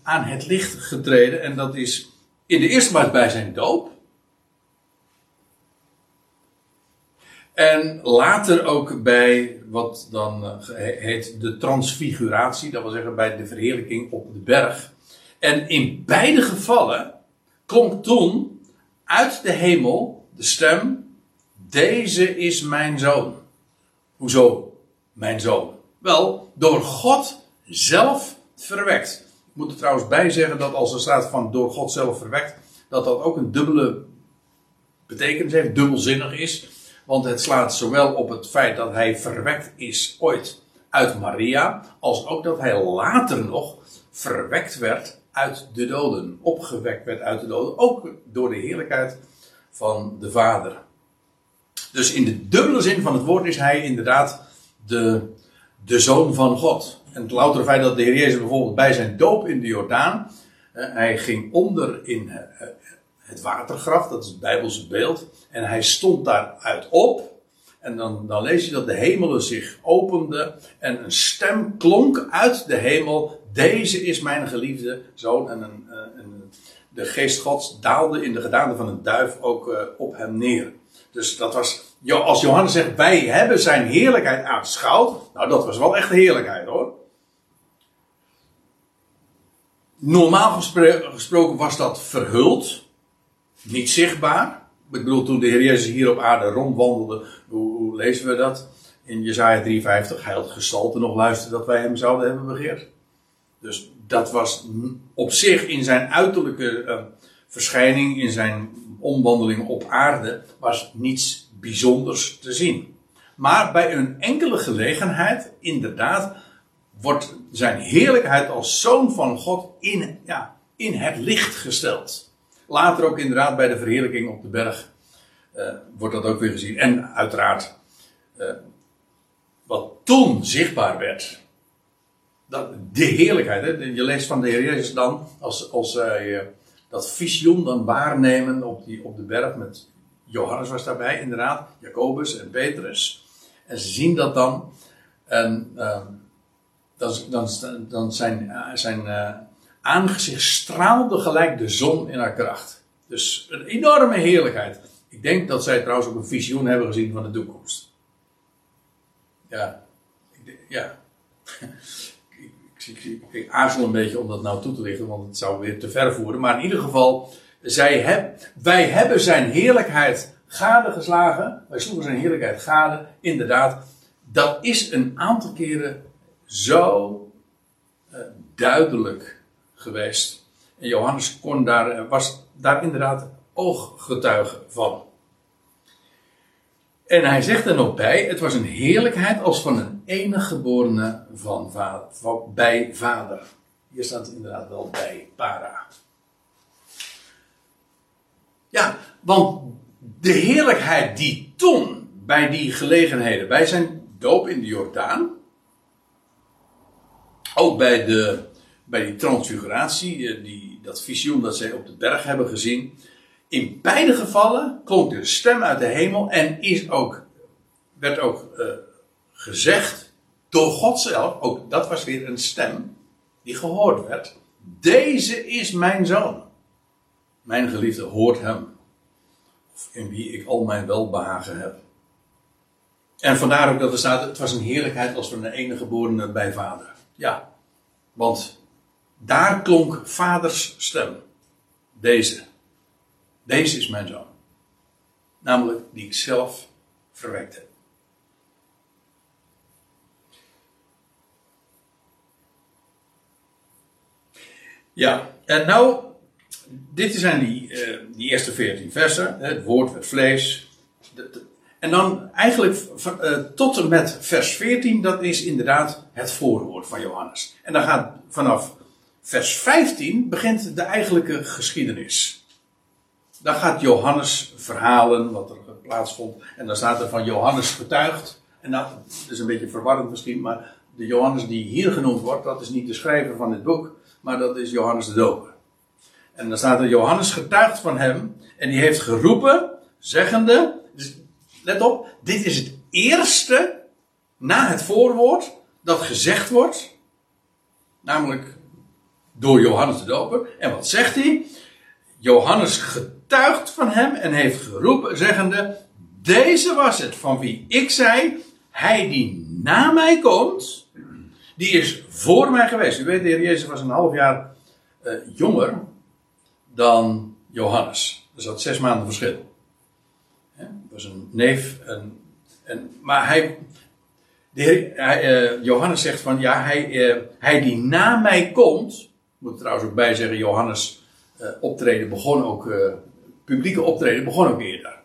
aan het licht getreden. En dat is in de eerste plaats bij zijn doop. En later ook bij wat dan eh, heet de transfiguratie, dat wil zeggen bij de verheerlijking op de berg. En in beide gevallen klonk toen uit de hemel de stem: Deze is mijn zoon. Hoezo mijn zoon? Wel, door God zelf verwekt. Ik moet er trouwens bij zeggen dat als er staat van door God zelf verwekt, dat dat ook een dubbele betekenis heeft, dubbelzinnig is. Want het slaat zowel op het feit dat hij verwekt is ooit uit Maria, als ook dat hij later nog verwekt werd uit de doden. Opgewekt werd uit de doden, ook door de heerlijkheid van de Vader. Dus in de dubbele zin van het woord is hij inderdaad de, de zoon van God. En het loutere feit dat de Heer Jezus bijvoorbeeld bij zijn doop in de Jordaan, eh, hij ging onder in eh, eh, het watergraf, dat is het Bijbelse beeld, en hij stond daaruit op. En dan, dan lees je dat de hemelen zich openden en een stem klonk uit de hemel: Deze is mijn geliefde zoon. En een, de geest Gods daalde in de gedaante van een duif ook op hem neer. Dus dat was, als Johannes zegt: Wij hebben zijn heerlijkheid aanschouwd. Nou, dat was wel echt heerlijkheid hoor. Normaal gesproken was dat verhuld, niet zichtbaar. Ik bedoel, toen de Heer Jezus hier op aarde rondwandelde, hoe, hoe lezen we dat? In Jezaja 53, hij had gestalte nog luisteren dat wij hem zouden hebben begeerd. Dus dat was op zich in zijn uiterlijke uh, verschijning, in zijn omwandeling op aarde, was niets bijzonders te zien. Maar bij een enkele gelegenheid, inderdaad, wordt zijn heerlijkheid als zoon van God in, ja, in het licht gesteld. Later ook inderdaad bij de verheerlijking op de berg uh, wordt dat ook weer gezien. En uiteraard, uh, wat toen zichtbaar werd, dat, de heerlijkheid. Hè? Je leest van de Heer Jezus dan, als, als zij uh, dat visioen dan waarnemen op, die, op de berg met Johannes was daarbij, inderdaad, Jacobus en Petrus. En ze zien dat dan. En dan, dan, dan zijn, zijn aangezicht straalde gelijk de zon in haar kracht. Dus een enorme heerlijkheid. Ik denk dat zij trouwens ook een visioen hebben gezien van de toekomst. Ja, ja. ik, ik, aarzel een beetje om dat nou toe te lichten, want het zou weer te ver voeren. Maar in ieder geval, zij heb, wij hebben zijn heerlijkheid gade geslagen. Wij sloegen zijn heerlijkheid gade. Inderdaad, dat is een aantal keren zo uh, duidelijk geweest. En Johannes kon daar, eh, was daar inderdaad ooggetuige van. En hij zegt er nog bij: het was een heerlijkheid als van een enige geborene van van, bij vader. Hier staat inderdaad wel bij para. Ja, want de heerlijkheid die toen bij die gelegenheden, bij zijn doop in de Jordaan, ook bij de bij die transfiguratie, eh, die, dat visioen dat zij op de berg hebben gezien. In beide gevallen klonk de stem uit de hemel en is ook, werd ook uh, gezegd door God zelf, ook dat was weer een stem die gehoord werd. Deze is mijn zoon. Mijn geliefde hoort hem. In wie ik al mijn welbehagen heb. En vandaar ook dat er staat, het was een heerlijkheid als van een enige geborene bij vader. Ja, want daar klonk vaders stem. Deze. Deze is mijn zoon. Namelijk die ik zelf verwekt. Ja, en nou, dit zijn die, uh, die eerste veertien versen. Het woord werd vlees. En dan eigenlijk uh, tot en met vers 14, dat is inderdaad het voorwoord van Johannes. En dan gaat vanaf vers 15 begint de eigenlijke geschiedenis. Dan gaat Johannes verhalen wat er plaatsvond. En dan staat er van Johannes getuigd. En dat is een beetje verwarrend misschien, maar de Johannes die hier genoemd wordt, dat is niet de schrijver van dit boek, maar dat is Johannes de Doper. En dan staat er Johannes getuigd van hem en die heeft geroepen, zeggende, dus let op, dit is het eerste na het voorwoord dat gezegd wordt, namelijk door Johannes de Doper. En wat zegt hij? Johannes getuigt van hem en heeft geroepen, zeggende: Deze was het van wie ik zei: Hij die na mij komt, die is voor mij geweest. U weet, de Heer Jezus was een half jaar uh, jonger dan Johannes. Er zat zes maanden verschil. Dat was een neef. En, maar hij, de hij, uh, Johannes zegt van ja, hij, uh, hij die na mij komt, moet er trouwens ook bij zeggen, Johannes optreden begon ook, publieke optreden begon ook eerder.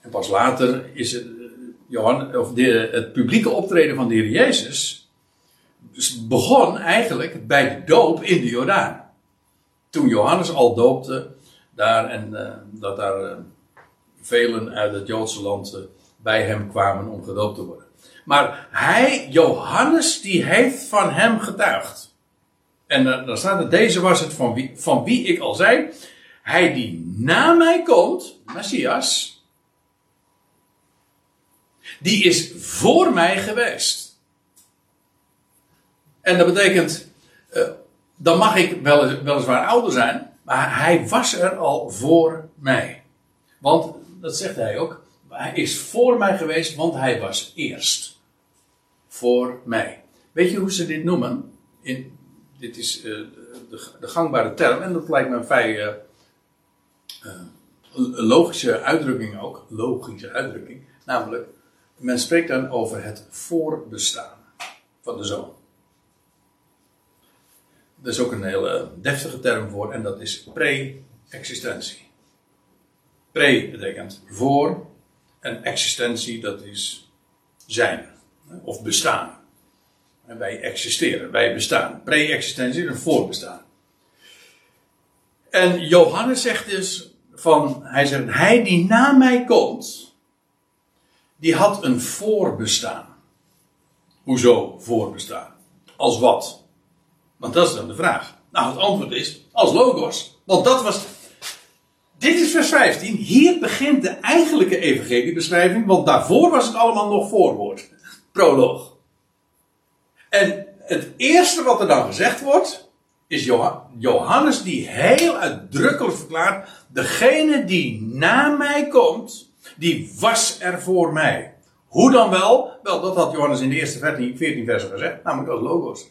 En pas later is het, uh, Johan, of de, het publieke optreden van de Heer Jezus begon eigenlijk bij de doop in de Jordaan. Toen Johannes al doopte daar en dat daar velen uit het Joodse land bij hem kwamen om gedoopt te worden. Maar hij, Johannes, die heeft van hem getuigd. En dan staat er, deze was het van wie, van wie ik al zei. Hij die na mij komt, Messias, die is voor mij geweest. En dat betekent, uh, dan mag ik wel, weliswaar ouder zijn, maar hij was er al voor mij. Want, dat zegt hij ook, hij is voor mij geweest, want hij was eerst. Voor mij. Weet je hoe ze dit noemen? In dit is uh, de, de, gangbare term en dat lijkt me vrij uh, logische uitdrukking ook. Logische uitdrukking. Namelijk, men spreekt dan over het voorbestaan van de zoon. er is ook een hele deftige term voor en dat is pre-existentie. Pre betekent voor en existentie dat is zijn of bestaan. En wij existeren, wij bestaan. Pre-existentie, een voorbestaan. En Johannes zegt dus van, hij zegt, hij die na mij komt, die had een voorbestaan. Hoezo voorbestaan? Als wat? Want dat is dan de vraag. Nou, het antwoord is als logos. Want dat was. Dit is vers 15. Hier begint de eigenlijke evangeliebeschrijving. Want daarvoor was het allemaal nog voorwoord. Proloog. En het eerste wat er dan gezegd wordt. Is Johannes die heel uitdrukkelijk verklaart. Degene die na mij komt. Die was er voor mij. Hoe dan wel? Wel, dat had Johannes in de eerste 14, 14 versen gezegd. Namelijk als logos.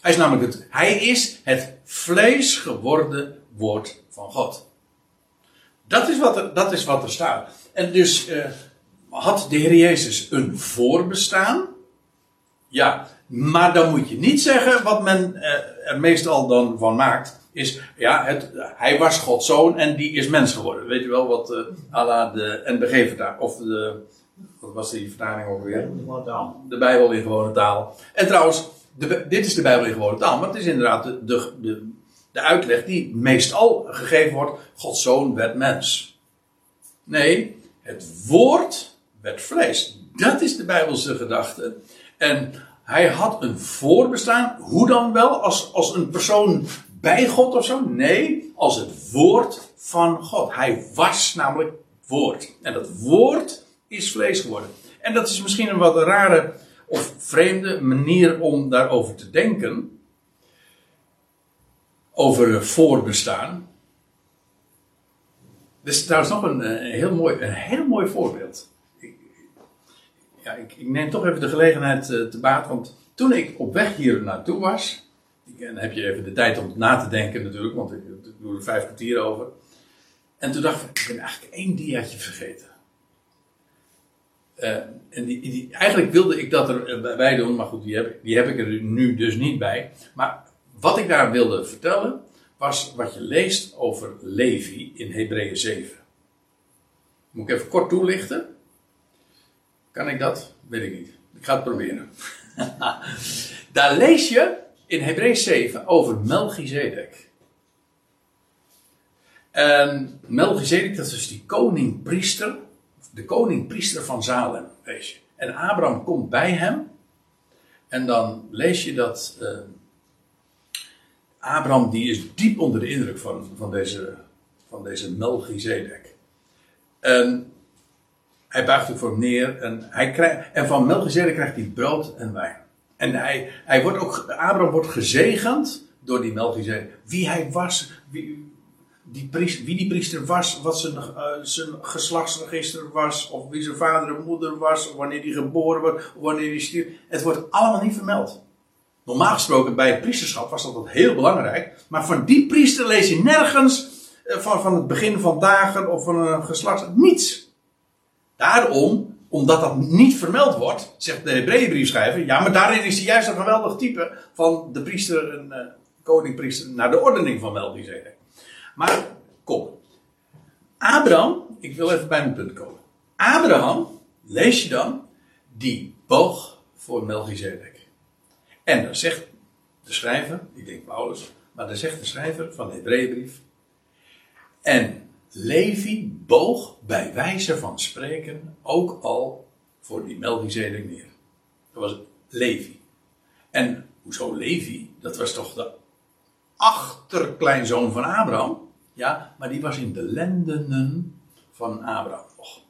Hij is namelijk het, hij is het vlees geworden woord van God. Dat is wat er, dat is wat er staat. En dus uh, had de Heer Jezus een voorbestaan? Ja, maar dan moet je niet zeggen wat men uh, er meestal dan van maakt. Is, ja, het, hij was Gods zoon en die is mens geworden. Weet je wel wat uh, Allah de NBG vertaalt? Of de, wat was die vertaling ook weer? De Bijbel in gewone taal. En trouwens, de, dit is de Bijbel in gewone taal, maar het is inderdaad de, de, de, de uitleg die meestal gegeven wordt: Gods zoon werd mens. Nee, het woord werd vlees. Dat is de Bijbelse gedachte. En hij had een voorbestaan. Hoe dan wel? Als, als een persoon bij God of zo? Nee, als het woord van God. Hij was namelijk woord. En dat woord is vlees geworden. En dat is misschien een wat rare of vreemde manier om daarover te denken. Over voorbestaan. Er is trouwens nog een, een, heel, mooi, een heel mooi voorbeeld. Ik, ik, neem toch even de gelegenheid uh, te baat, want toen ik op weg hier naartoe was. en heb je even de tijd om na te denken natuurlijk, want ik, ik doe er vijf kwartier over. En toen dacht ik, ik ben eigenlijk één diaatje vergeten. Uh, en die, eigenlijk wilde ik dat er eh, doen, maar goed, die heb, die heb ik er nu dus niet bij. Maar wat ik daar wilde vertellen, was wat je leest over Levi in Hebreeën 7. Moet ik even kort toelichten? Kan ik dat? Weet ik niet. Ik ga het proberen. daar lees je in Hebreeën 7 over Melchizedek. En Melchizedek, dat is die koning-priester de koning-priester van Salem, lees je. En Abraham komt bij hem. En dan lees je dat uh, Abraham die is diep onder de indruk van, van deze, van deze Melchizedek. En hij buigt er voor neer en, hij krijgt, en van Melchizedek krijgt hij brood en wijn. En hij, hij wordt ook, Abraham wordt gezegend door die Melchizedek. Wie hij was, wie, die priester, wie die priester was, wat zijn, uh, zijn geslachtsregister was, of wie zijn vader en moeder was, of wanneer hij geboren wordt, of wanneer hij stierf. Het wordt allemaal niet vermeld. Normaal gesproken bij het priesterschap was dat heel belangrijk, maar van die priester lees je nergens uh, van, van het begin van dagen of van een geslacht, niets. Daarom, omdat dat niet vermeld wordt, zegt de Hebreeënbriefschrijver, ja, maar daarin is hij juist een geweldig type van de priester, een uh, koningpriester, naar de ordening van Melchizedek. Maar kom. Abraham, ik wil even bij mijn punt komen. Abraham, lees je dan, die boog voor Melchizedek. En dan zegt de schrijver, ik denk Paulus, maar dan zegt de schrijver van de Hebreeënbrief. En Levi boog bij wijze van spreken ook al voor die Melchizedek neer. Dat was Levi. En hoezo Levi? Dat was toch de achterkleinzoon van Abraham? Ja, maar die was in de lendenen van Abraham nog.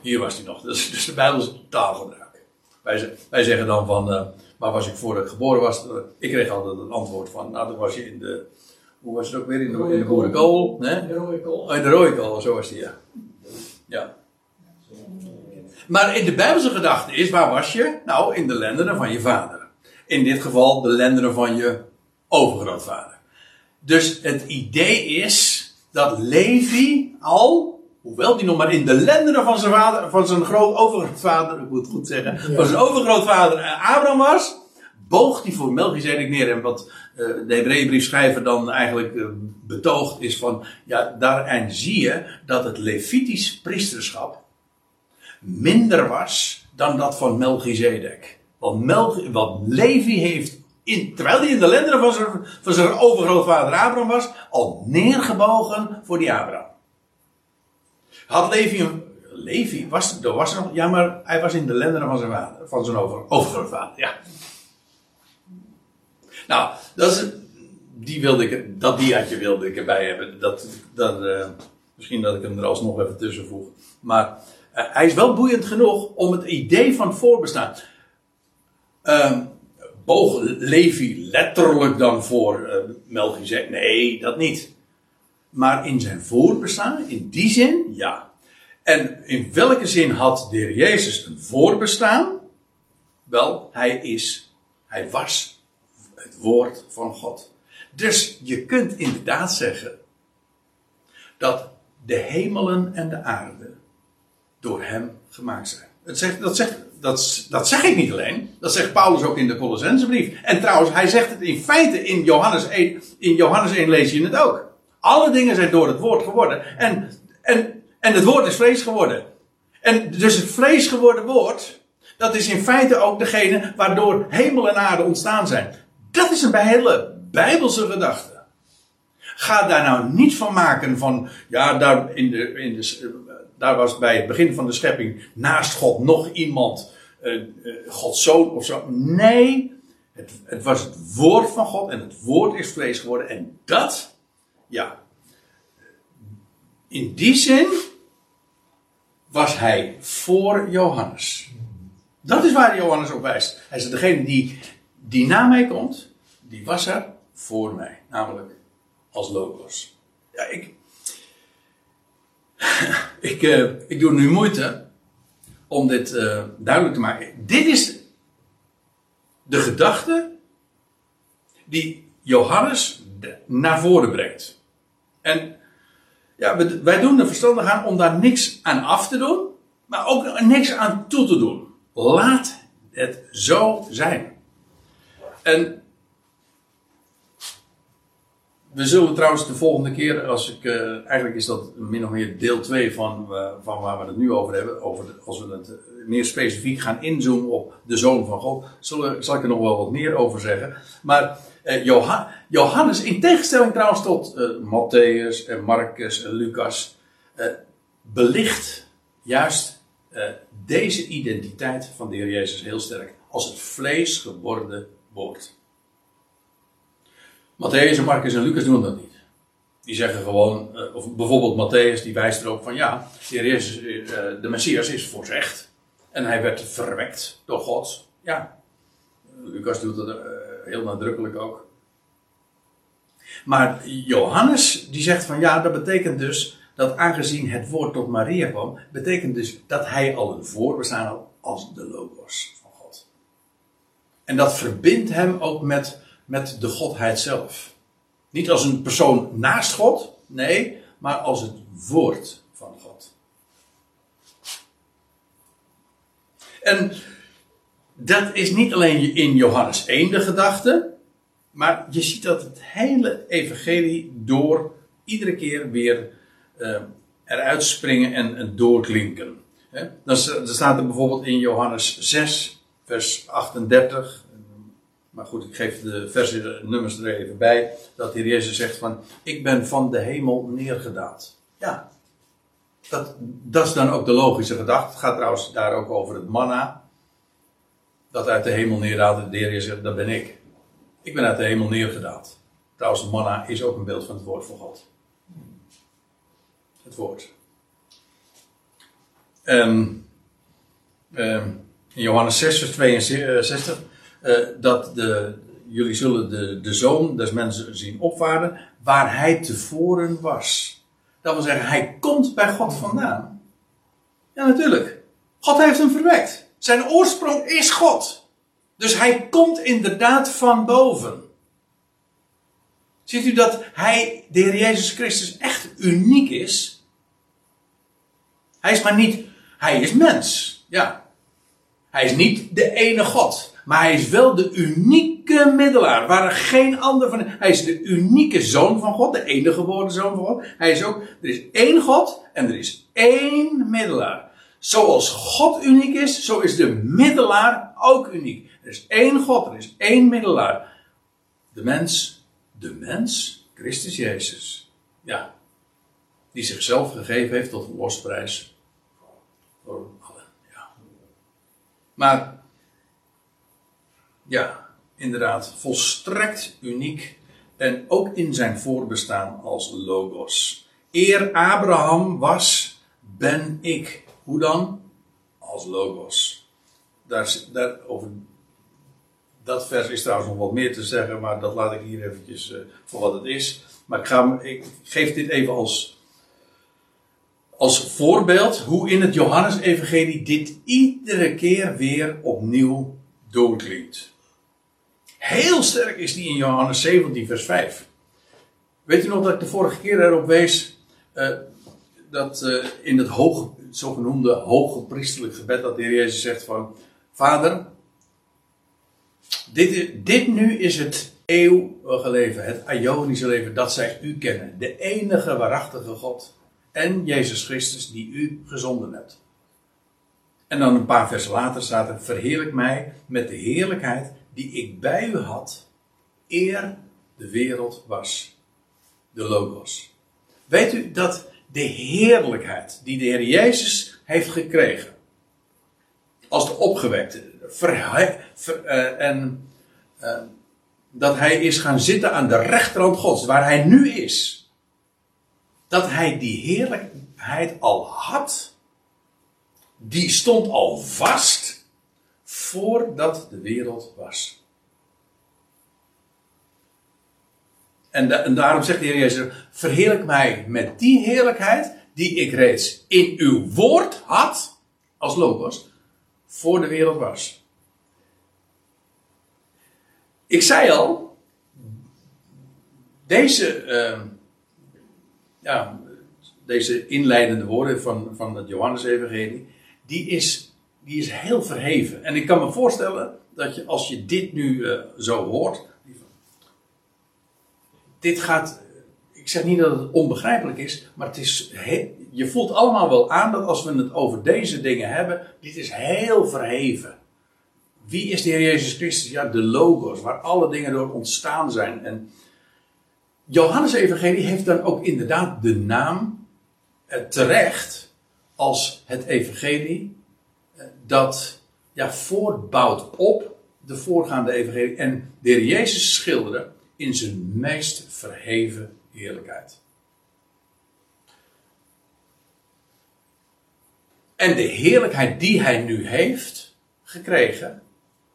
Hier was hij nog. Dus, dus de Bijbelse taalgebruik. Wij, wij zeggen dan van, uh, waar was ik voordat ik geboren was? Uh, ik kreeg altijd het antwoord van, nou dan was je in de, hoe was het ook weer? In de, in de boerenkool. Nee? De rode kool. Oh, in de rode kool, zo was die, ja. Ja. Maar in de Bijbelse gedachte is, waar was je? Nou, in de lendenen van je vader. In dit geval de lendenen van je overgrootvader. Dus het idee is dat Levi al, hoewel die nog maar in de lendenen van zijn vader, van zijn groot overgrootvader, ik moet het goed zeggen, van zijn overgrootvader Abraham was, boog hij voor Melchizedek neer. En wat uh, de Hebreeënbriefschrijver dan eigenlijk uh, betoogt is van, ja, daarin zie je dat het Levitisch priesterschap minder was dan dat van Melchizedek. Want, Mel, wat Levi heeft, in, terwijl hij in de lenderen van zijn, van zijn overgrootvader Abraham was, al neergebogen voor die Abraham. Had Levi een, Levi was, was nog, ja, maar hij was in de lenderen van zijn, vader, van zijn over, overgrootvader, ja. Nou, dat is, die wilde ik, dat diaatje wilde ik erbij hebben. Dat, dat, uh, misschien dat ik hem er alsnog even tussen voeg. Maar uh, hij is wel boeiend genoeg om het idee van voorbestaan. Uh, boog Levi letterlijk dan voor uh, Melchizedek? Nee, dat niet. Maar in zijn voorbestaan, in die zin, ja. En in welke zin had de heer Jezus een voorbestaan? Wel, hij is, hij was het woord van God. Dus je kunt inderdaad zeggen dat de hemelen en de aarde door hem gemaakt zijn. Dat, zegt, dat, zegt, dat, dat zeg ik niet alleen. Dat zegt Paulus ook in de Colossensebrief. En trouwens, hij zegt het in feite in Johannes 1. In Johannes 1 lees je het ook. Alle dingen zijn door het woord geworden. En, en, en het woord is vlees geworden. En dus het vlees geworden woord, dat is in feite ook degene waardoor hemel en aarde ontstaan zijn. Dat is een hele bijbelse gedachte. Ga daar nou niet van maken van, ja, daar, in de, in de, daar was bij het begin van de schepping naast God nog iemand, uh, Gods zoon of zo. Nee, het, het was het woord van God en het woord is vlees geworden. En dat, ja, in die zin was hij voor Johannes. Dat is waar Johannes op wijst. Hij is degene die, die na mij komt, die was er voor mij. Namelijk als logos. Ja, ik. ik, uh, ik doe nu moeite om dit uh, duidelijk te maken. Dit is de gedachte die Johannes naar voren brengt. En ja, wij doen er verstandig aan om daar niks aan af te doen, maar ook niks aan toe te doen. Laat het zo zijn. En we zullen trouwens de volgende keer, als ik, uh, eigenlijk is dat min of meer deel 2 van, uh, van waar we het nu over hebben, over als we het meer specifiek gaan inzoomen op de Zoon van God, zullen, zal ik er nog wel wat meer over zeggen. Maar Johan, Johannes, in tegenstelling trouwens tot Matthäus en Marcus en Lucas, belicht juist deze identiteit van de Heer Jezus heel sterk als het vlees geworden woord. Matthäus en Marcus en Lucas doen dat niet. Die zeggen gewoon, eh, of bijvoorbeeld Matthäus, die wijst erop van ja, de, Jezus, eh, de Messias is voorzegd. En hij werd verwekt door God. Ja, Lucas doet dat eh, heel nadrukkelijk ook. Maar Johannes, die zegt van ja, dat betekent dus dat aangezien het woord tot Maria kwam, betekent dus dat hij al een voorbestaan had als de Logos van God. En dat verbindt hem ook met met de Godheid zelf. Niet als een persoon naast God, nee, maar als het woord van God. En dat is niet alleen in Johannes 1 de gedachte, maar je ziet dat het hele evangelie door iedere keer weer uh, eruit springen en, en doorklinken. Dan staat er bijvoorbeeld in Johannes 6, vers 38, maar goed, ik geef de versienummers er even bij. Dat hier Jezus zegt van, ik ben van de hemel neergedaald. Ja, dat, dat is dan ook de logische gedachte. Het gaat trouwens daar ook over het manna. Dat uit de hemel neerdaalt. De Heer Jezus, dat ben ik. Ik ben uit de hemel neergedaald. Trouwens, manna is ook een beeld van het woord van God. Het woord. Um, um, in Johannes 6, vers 62 uh, dat de, jullie zullen de, de zoon des mensen zien opvaren waar hij tevoren was. Dat wil zeggen, hij komt bij God vandaan. Ja, natuurlijk. God heeft hem verwekt. Zijn oorsprong is God. Dus hij komt inderdaad van boven. Ziet u dat hij, de Heer Jezus Christus, echt uniek is? Hij is maar niet, hij is mens. Ja, Hij is niet de ene God. Maar hij is wel de unieke middelaar. Waar geen ander van. Hij is de unieke zoon van God. De enige geboren zoon van God. Hij is ook. Er is één God en er is één middelaar. Zoals God uniek is, zo is de middelaar ook uniek. Er is één God, er is één middelaar. De mens, de mens, Christus Jezus. Ja. Die zichzelf gegeven heeft tot een losprijs. Voor allen. Ja. Maar ja, inderdaad, volstrekt uniek. En ook in zijn voorbestaan als Logos. Eer Abraham was, ben ik. Hoe dan? Als Logos. Daar, over dat vers is trouwens nog wat meer te zeggen, maar dat laat ik hier eventjes uh, voor wat het is. Maar ik, ga, ik geef dit even als, als voorbeeld hoe in het Johannes-evangelie dit iedere keer weer opnieuw doorklinkt. Heel sterk is die in Johannes 17, vers 5. Weet u nog dat ik de vorige keer erop wees uh, dat uh, in het, hoog, zogenoemde hoge priesterlijk gebed dat de Heer Jezus zegt van Vader, dit, dit nu is het eeuwige leven, het Ionische leven dat zij u kennen, de enige waarachtige God en Jezus Christus die u gezonden hebt. En dan een paar versen later staat er: Verheerlijk mij met de heerlijkheid die ik bij u had, eer de wereld was. De Logos. Weet u dat de heerlijkheid die de Heer Jezus heeft gekregen, als de opgewekte, ver, uh, en uh, dat hij is gaan zitten aan de rechterhand Gods, waar hij nu is, dat hij die heerlijkheid al had, die stond al vast voordat de wereld was. En, en, daarom zegt de Heer Jezus: Verheerlijk mij met die heerlijkheid die ik reeds in uw woord had, als logos, voor de wereld was. Ik zei al, deze, uh, ja, deze inleidende woorden van, van het Johannes-evangelie, die is die is heel verheven. En ik kan me voorstellen dat je, als je dit nu uh, zo hoort. Dit gaat. Ik zeg niet dat het onbegrijpelijk is, maar het is. je voelt allemaal wel aan dat als we het over deze dingen hebben. Dit is heel verheven. Wie is de Heer Jezus Christus? Ja, de logos, waar alle dingen door ontstaan zijn. En Johannes Evangelie heeft dan ook inderdaad de naam eh, terecht als het Evangelie dat ja, voortbouwt op de voorgaande evangelie. En de Jezus schilderde in zijn meest verheven heerlijkheid. En de heerlijkheid die hij nu heeft gekregen,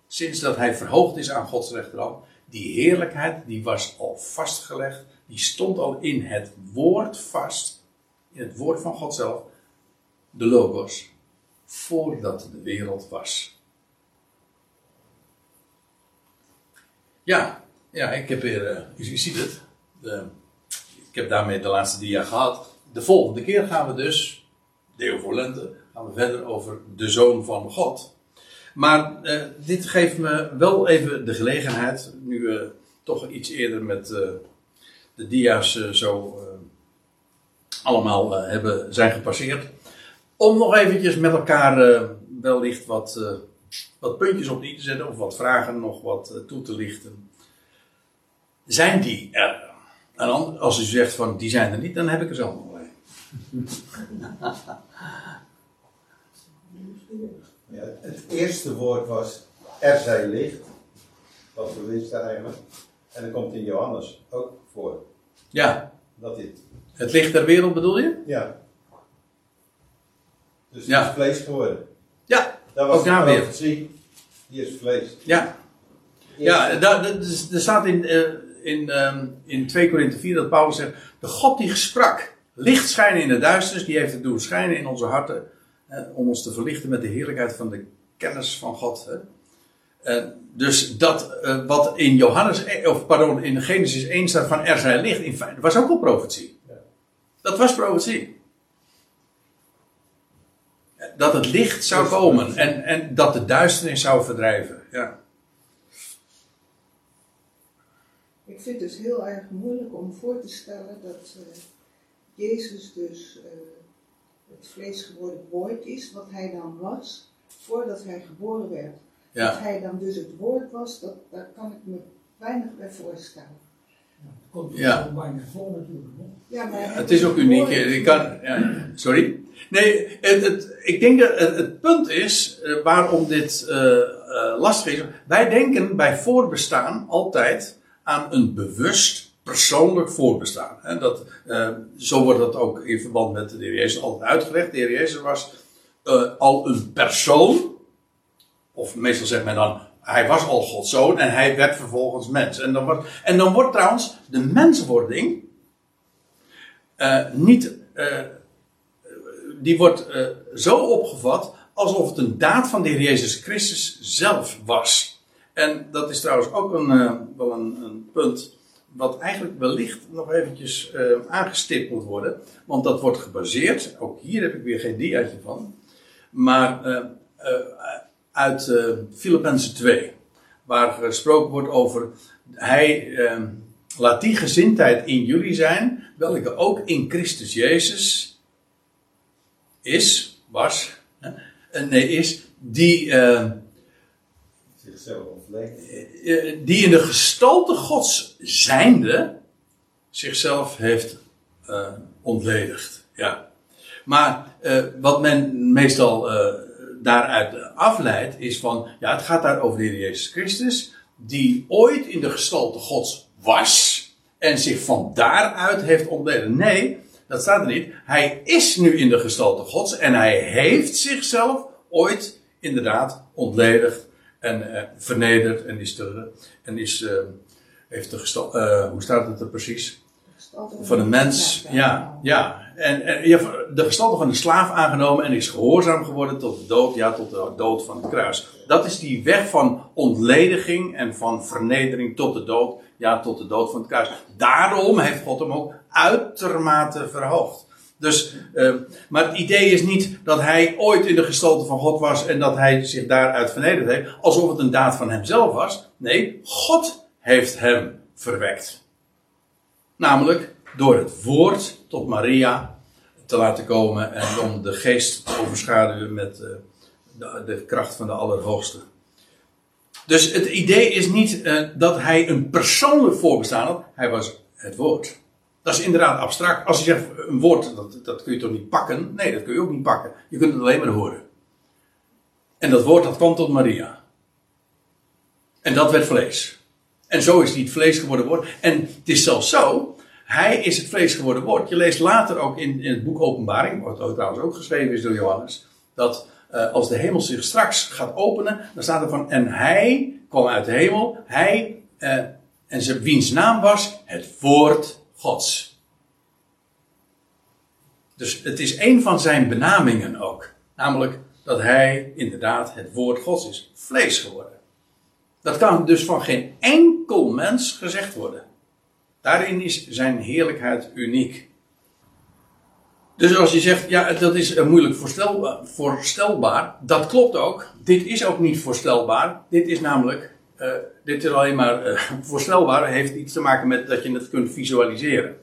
sinds dat hij verhoogd is aan Gods rechterhand, die heerlijkheid die was al vastgelegd, die stond al in het woord vast, in het woord van God zelf, de Logos voordat de wereld was. Ja, ja ik heb weer, uh, u, ziet het, de, ik heb daarmee de laatste dia gehad. De volgende keer gaan we dus, deel voor lente, gaan we verder over de Zoon van God. Maar uh, dit geeft me wel even de gelegenheid, nu we toch iets eerder met uh, de dia's zo allemaal hebben, zijn gepasseerd om nog eventjes met elkaar uh, wellicht wat, uh, wat puntjes op die te zetten, of wat vragen nog wat uh, toe te lichten. Zijn die er? En dan, als u zegt van die zijn er niet, dan heb ik er zelf nog een. Ja, het eerste woord was er zij licht. Wat we wisten eigenlijk. En dat komt in Johannes ook voor. Ja. Dat dit. Het licht der wereld bedoel je? Ja. Dus die is vlees geworden. Ja, dat was ook daar weer. Die is vlees. Ja. Ja, daar, er staat in, uh, in, um, in 2 Korinthe 4 dat Paulus zegt: De God die sprak, licht schijnen in de duisternis, die heeft het doen schijnen in onze harten. om ons te verlichten met de heerlijkheid van de kennis van God. Uh, dus dat uh, wat in Johannes, of pardon, in Genesis 1 staat van er zijn licht, in feite, was ook al profetie. Ja. Dat was profetie. Dat het licht zou komen en, en dat de duisternis zou verdrijven. Ja. Ik vind het heel erg moeilijk om voor te stellen dat uh, Jezus dus uh, het vlees geworden woord is, wat hij dan was, voordat hij geboren werd. Ja. Dat hij dan dus het woord was, dat, daar kan ik me weinig bij voorstellen. Komt Ja. er bijna voor natuurlijk. Hè? Ja, maar Het is ook uniek. Ik kan, ja, sorry. Nee, het, het, ik denk dat het, punt is eh, waarom dit eh, lastig is. Wij denken bij voorbestaan altijd aan een bewust persoonlijk voorbestaan. Dat, zo wordt dat ook in verband met de Heer Jezus altijd uitgelegd. De Heer Jezus was al een persoon. Of meestal zegt men dan, hij was al Gods zoon en hij werd vervolgens mens. En dan wordt, en dan wordt trouwens de menswording niet, die wordt eh, zo opgevat alsof het een daad van de Heer Jezus Christus zelf was. En dat is trouwens ook een, eh, wel een, een punt wat eigenlijk wellicht nog eventjes eh, aangestipt moet worden. Want dat wordt gebaseerd, ook hier heb ik weer geen diaatje van, maar uit eh Filippenzen 2. Waar gesproken wordt over, hij laat die gezindheid in jullie zijn, welke ook in Christus Jezus is, was, nee is, die, eh, die in de gestalte Gods zijnde zichzelf heeft eh, ontledigd. Ja. Maar wat men meestal daaruit afleidt is van, ja, het gaat daar over de Heer Jezus Christus, die ooit in de gestalte Gods was en zich van daaruit heeft ontledigd. Nee, dat staat er niet. Hij is nu in de gestalte Gods en hij heeft zichzelf ooit inderdaad ontledigd en eh, vernederd en is, te, en is eh, heeft de gestalte, eh, hoe staat het er precies? Van een mens, ja, ja. En, en ja, de gestalte van de slaaf aangenomen en is gehoorzaam geworden tot de dood, ja, tot de dood van het kruis. Dat is die weg van ontlediging en van vernedering tot de dood, ja, tot de dood van het kruis. Daarom heeft God hem ook uitermate verhoogd. Dus, eh, maar het idee is niet dat hij ooit in de gestalte van God was en dat hij zich daaruit vernederd heeft, alsof het een daad van hemzelf was. Nee, God heeft hem verwekt. Namelijk door het woord tot Maria te laten komen en om de geest te overschaduwen met eh, de, de kracht van de Allerhoogste. Dus het idee is niet eh, dat hij een persoonlijk voorbestaan had, hij was het woord. Dat is inderdaad abstract. Als je zegt een woord, dat, dat kun je toch niet pakken? Nee, dat kun je ook niet pakken. Je kunt het alleen maar horen. En dat woord dat kwam tot Maria. En dat werd vlees. En zo is hij het vlees geworden woord. En het is zelfs zo, hij is het vlees geworden woord. Je leest later ook in, in het boek Openbaring, wat trouwens ook geschreven is door Johannes, dat eh, als de hemel zich straks gaat openen, dan staat er van, en hij kwam uit de hemel, hij, eh, en zijn, wiens naam was het woord Gods. Dus het is een van zijn benamingen ook. Namelijk dat hij inderdaad het woord Gods is. Vlees geworden. Dat kan dus van geen enkel mens gezegd worden. Daarin is zijn heerlijkheid uniek. Dus als je zegt, ja, dat is eh, moeilijk voorstelbaar, voorstelbaar, dat klopt ook. Dit is ook niet voorstelbaar. Dit is namelijk, eh, dit is alleen maar eh, voorstelbaar, heeft iets te maken met dat je het kunt visualiseren.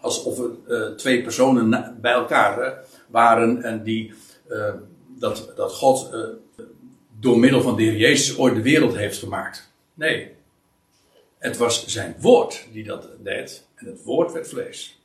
Alsof er eh, twee personen bij elkaar eh, waren en die, eh, dat, dat God eh, door middel van de Heer Jezus ooit de wereld heeft gemaakt. Nee. Het was zijn woord die dat deed. En het woord werd vlees.